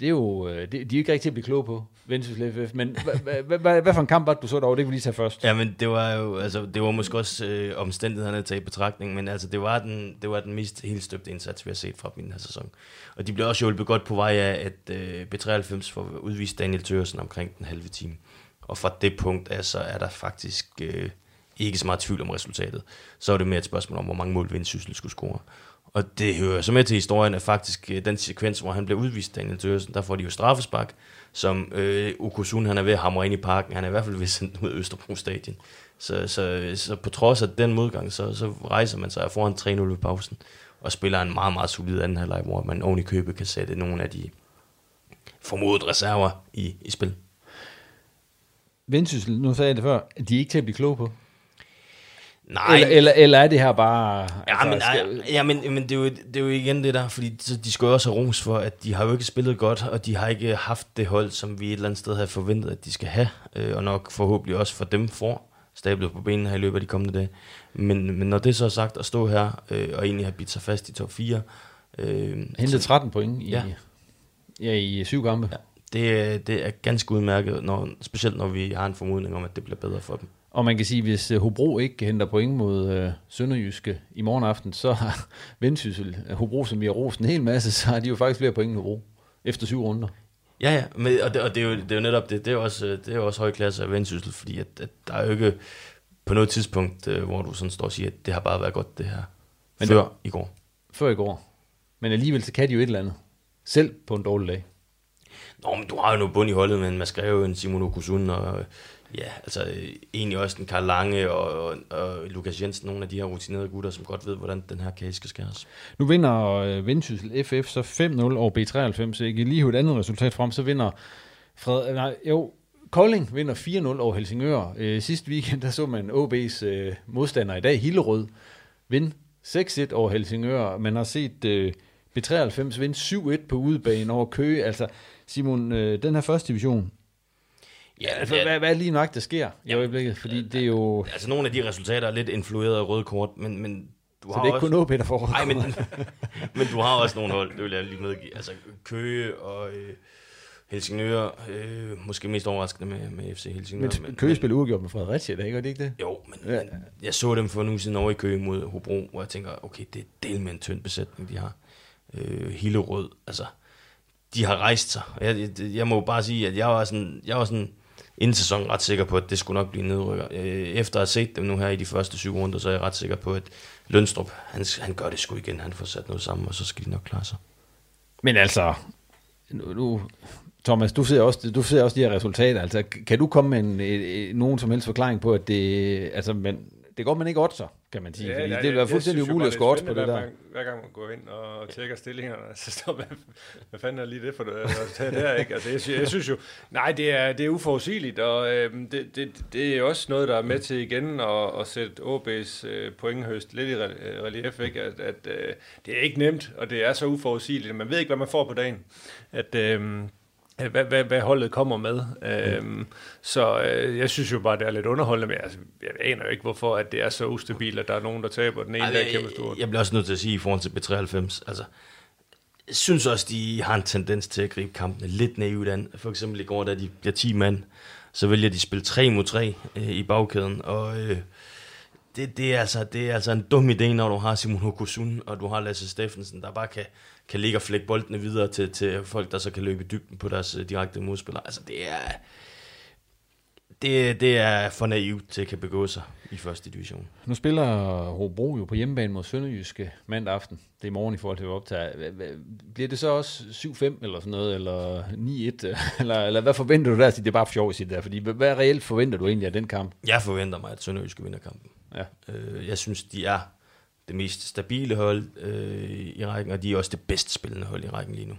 Det er jo, øh, det, de er jo ikke rigtig til at blive kloge på, Vendsyssel FF, men hvad- hvad- hvad- for en kamp var det, du så derovre? Det kan vi lige tage først. Ja, men det var jo, altså, det var måske også øh, omstændighederne at tage i betragtning, men altså, det var den, det var den mest helt støbte indsats, vi har set fra dem den her sæson. Og de blev også hjulpet godt på vej af, at øh, B93 får udvist Daniel Thørsen omkring den halve time. Og fra det punkt af, så er der faktisk øh, ikke så meget tvivl om resultatet. Så er det mere et spørgsmål om, hvor mange mål Vendsyssel skulle score. Og det hører så med til historien, at faktisk øh, den sekvens, hvor han bliver udvist, Daniel Thørsen, der får de jo straffespark, som øh, Okusun, han er ved at hamre ind i parken. Han er i hvert fald ved at sende ud af Østerbro Stadion. Så, så, så på trods af den modgang, så, så rejser man sig foran 3-0 ved pausen, og spiller en meget, meget solid anden halvleg, hvor man oven i købet kan sætte nogle af de formodet reserver i, i spil. Vendsyssel, nu sagde jeg det før, de er ikke til at blive kloge på. Nej. Eller, eller, eller er det her bare... Ja, men, skal- ja, men, men det, er jo, det er jo igen det der, fordi så de skal også have ros for, at de har jo ikke spillet godt, og de har ikke haft det hold, som vi et eller andet sted havde forventet, at de skal have, øh, og nok forhåbentlig også for dem får stablet på benene her i løbet af de kommende dage. Men, men når det så er sagt, at stå her øh, og egentlig have bidt sig fast i top 4. Øh, Hentet 13 point i, Ja. ja, i syv kampe. Ja. Det, det er ganske udmærket, når, specielt når vi har en formodning om, at det bliver bedre for dem. Og man kan sige, hvis øh, Hobro ikke henter point mod øh, Sønderjyske i morgen aften, så har (laughs) Vendsyssel, øh, Hobro, som vi har rost en hel masse, så har de jo faktisk flere point end Hobro efter syv runder. Ja, ja, men, og, det, og det, er jo, det er jo netop det. Det er jo også, øh, det er jo også høj klasse af vendsyssel, fordi at, at der er jo ikke på noget tidspunkt, øh, hvor du sådan står og siger, at det har bare været godt det her. Men før det- i går. Før i går. Men alligevel så kan de jo et eller andet. Selv på en dårlig dag. Nå, men du har jo noget bund i holdet, men man skrev jo en Simon Okusun, og ja, altså øh, egentlig også den Karl Lange og, og, og Lukas Jensen, nogle af de her rutinerede gutter, som godt ved, hvordan den her kage skal skæres. Nu vinder øh, Vendsyssel FF så 5-0 over B93, så jeg kan lige et andet resultat frem, så vinder Fred, nej, jo, Kolding vinder 4-0 over Helsingør. Øh, sidste weekend, der så man OB's øh, modstander i dag, Hillerød, vinde 6-1 over Helsingør. Man har set øh, B93 vinde 7-1 på udebane over Køge. Altså, Simon, øh, den her første division, Ja, altså, hvad, hvad er lige nok, der sker i øjeblikket? Fordi det er jo... Altså nogle af de resultater er lidt influeret af røde kort, men, men du Så har det er ikke også... kun får røde Nej, men, (laughs) men du har også nogle hold, det vil jeg lige medgive. Altså Køge og øh, Helsingør, øh, måske mest overraskende med, med FC Helsingør. Men Køge spiller uafgjort med Fredericia, ikke? Er det ikke det? Jo, men, ja. men jeg så dem for en uge siden over i Køge mod Hobro, hvor jeg tænker, okay, det er del med en tynd besætning, de har. Øh, Hillerød, altså, de har rejst sig. Og Jeg, jeg, jeg må bare sige, at jeg var sådan, jeg var sådan inden sæsonen ret sikker på, at det skulle nok blive nedrykker. Øh, efter at have set dem nu her i de første syv runder, så er jeg ret sikker på, at Lønstrup, han, han gør det sgu igen. Han får sat noget sammen, og så skal de nok klare sig. Men altså, nu, nu, Thomas, du ser, også, du ser også de her resultater. Altså, kan du komme med en, en, en, nogen som helst forklaring på, at det, altså, men, det går man ikke oddser, kan man sige. Ja, fordi nej, det vil være fuldstændig synes umuligt at score er på det der. Hver, gang- hver gang man går ind og tjekker stillingerne, (laughs) så står hvad, hvad fanden er lige det for det resultat der, ikke? Altså, jeg, sy- jeg synes jo, nej, det er, det er uforudsigeligt, og øhm, det, det, det er også noget, der er med til igen at, at sætte OB's øh, pointhøst lidt i øh, relief, ikke? At, at øh, det er ikke nemt, og det er så uforudsigeligt, man ved ikke, hvad man får på dagen. At, at hvad, hvad, hvad holdet kommer med. Øhm, så øh, jeg synes jo bare, det er lidt underholdende, men altså, jeg aner jo ikke, hvorfor at det er så ustabilt, at der er nogen, der taber den ene Ej, dag jeg- kæmpe stort. Jeg bliver også nødt til at sige i forhold til B93, altså, jeg synes også, de har en tendens til at gribe kampene lidt naivt an. For eksempel i går, da de bliver 10 mand, så vælger de at spille 3 mod 3 øh, i bagkæden, og øh, det, det, er altså, det er altså en dum idé, når du har Simon Hokusun, og du har Lasse Steffensen, der bare kan, kan ligge og flække boldene videre til, til folk, der så kan løbe i dybden på deres øh, direkte modspillere. Altså, det er, det, det er for naivt til at kan begå sig i første division. Nu spiller Hobro jo på hjemmebane mod Sønderjyske mandag aften. Det er i morgen i forhold til at optage. Bliver det så også 7-5 eller sådan noget, eller 9-1? (laughs) Eller, eller hvad forventer du der? Det er bare for sjov at sige det der, fordi hvad- hvad reelt forventer du egentlig af den kamp? Jeg forventer mig, at Sønderjyske vinder kampen. Ja. Øh, jeg synes, de er det mest stabile hold øh, i rækken, og de er også det bedst spillende hold i rækken lige nu.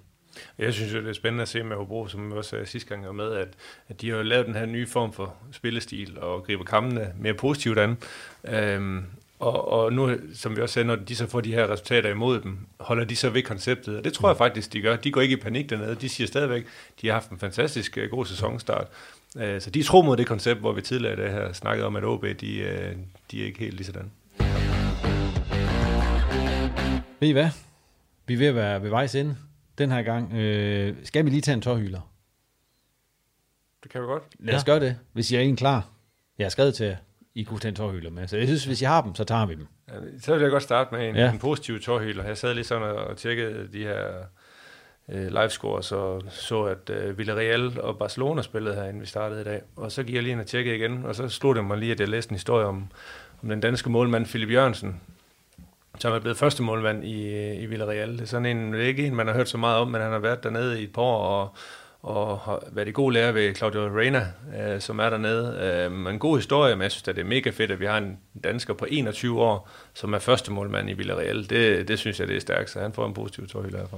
Jeg synes jo, det er spændende at se med Hobro, som jeg også sagde sidste gang, og med, at, at de har lavet den her nye form for spillestil og griber kampene mere positivt an. Øhm, og, og nu, som vi også sagde, når de så får de her resultater imod dem, holder de så ved konceptet. Og det tror jeg faktisk, de gør. De går ikke i panik dernede. De siger stadigvæk, de har haft en fantastisk øh, god sæsonstart. Øh, så de tror mod det koncept, hvor vi tidligere i dag her snakkede om, at OB, de, øh, de er ikke helt lige sådan. Ved I hvad? Vi er ved at være ved vejs ende den her gang. Øh, skal vi lige tage en tårhylder? Det kan vi godt. Lad os ja. gøre det, hvis I er en klar. Jeg har skrevet til jer, I kunne tage en tårhylder med. Så jeg synes, hvis I har dem, så tager vi dem. Ja, så vil jeg godt starte med en, ja. en positiv tårhylder. Jeg sad lige sådan og tjekkede de her øh, livescores og så, at øh, Villarreal og Barcelona spillede her, inden vi startede i dag. Og så gik jeg lige ind og tjekkede igen, og så slog det mig lige, at jeg læste en historie om, om den danske målmand Philip Jørgensen, som er blevet første målmand i, i Villarreal. Det er sådan en, det er ikke en, man har hørt så meget om, men han har været dernede i et par år, og, og har været i god lære ved Claudio Reina, øh, som er dernede. Øh, en god historie, men jeg synes, at det er mega fedt, at vi har en dansker på 21 år, som er første målmand i Villarreal. Det, det synes jeg, det er stærkt, så han får en positiv tårhylder herfra.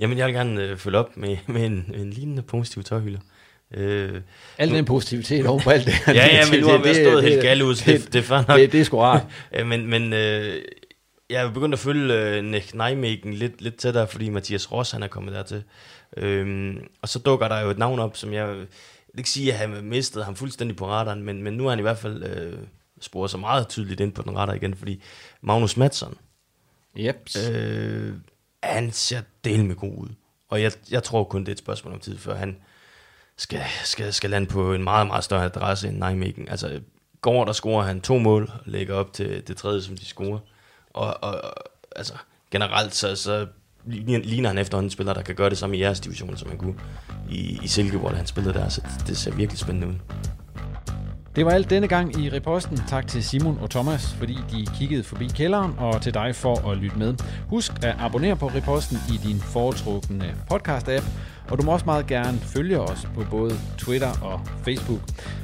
Jamen, jeg vil gerne øh, følge op med, med en, en lignende positiv tårhylder. Øh, al den positivitet over alt det (laughs) Ja, ja, men nu har vi stået helt galt ud, det, det, det, det, det, det er sgu rart. (laughs) men men øh, jeg er begyndt at følge uh, Nick Nijmegen lidt, lidt tættere, fordi Mathias Ross han er kommet dertil. Øhm, og så dukker der jo et navn op, som jeg, jeg vil ikke sige, at han mistede ham fuldstændig på radaren, men, men nu er han i hvert fald øh, sporet så meget tydeligt ind på den radar igen, fordi Magnus Madsen, yep. øh, han ser del med god ud. Og jeg, jeg tror kun, det er et spørgsmål om tid, før han skal, skal, skal lande på en meget, meget større adresse end Nijmegen. Altså, går der scorer han to mål, og lægger op til det tredje, som de scorer. Og, og, og altså, generelt så, så ligner han efterhånden en spiller, der kan gøre det samme i jeres division, som han kunne i, i Silkeborg, da han spillede der. Så det, det ser virkelig spændende ud. Det var alt denne gang i reposten. Tak til Simon og Thomas, fordi de kiggede forbi kælderen, og til dig for at lytte med. Husk at abonnere på reposten i din foretrukne podcast-app, og du må også meget gerne følge os på både Twitter og Facebook.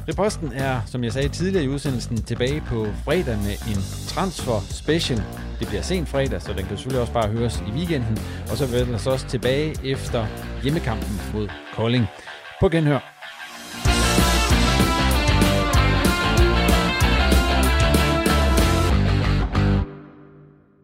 Reposten er, som jeg sagde tidligere i udsendelsen, tilbage på fredag med en transfer special. Det bliver sent fredag, så den kan selvfølgelig også bare høres i weekenden. Og så vender vi så også tilbage efter hjemmekampen mod Kolding. På genhør.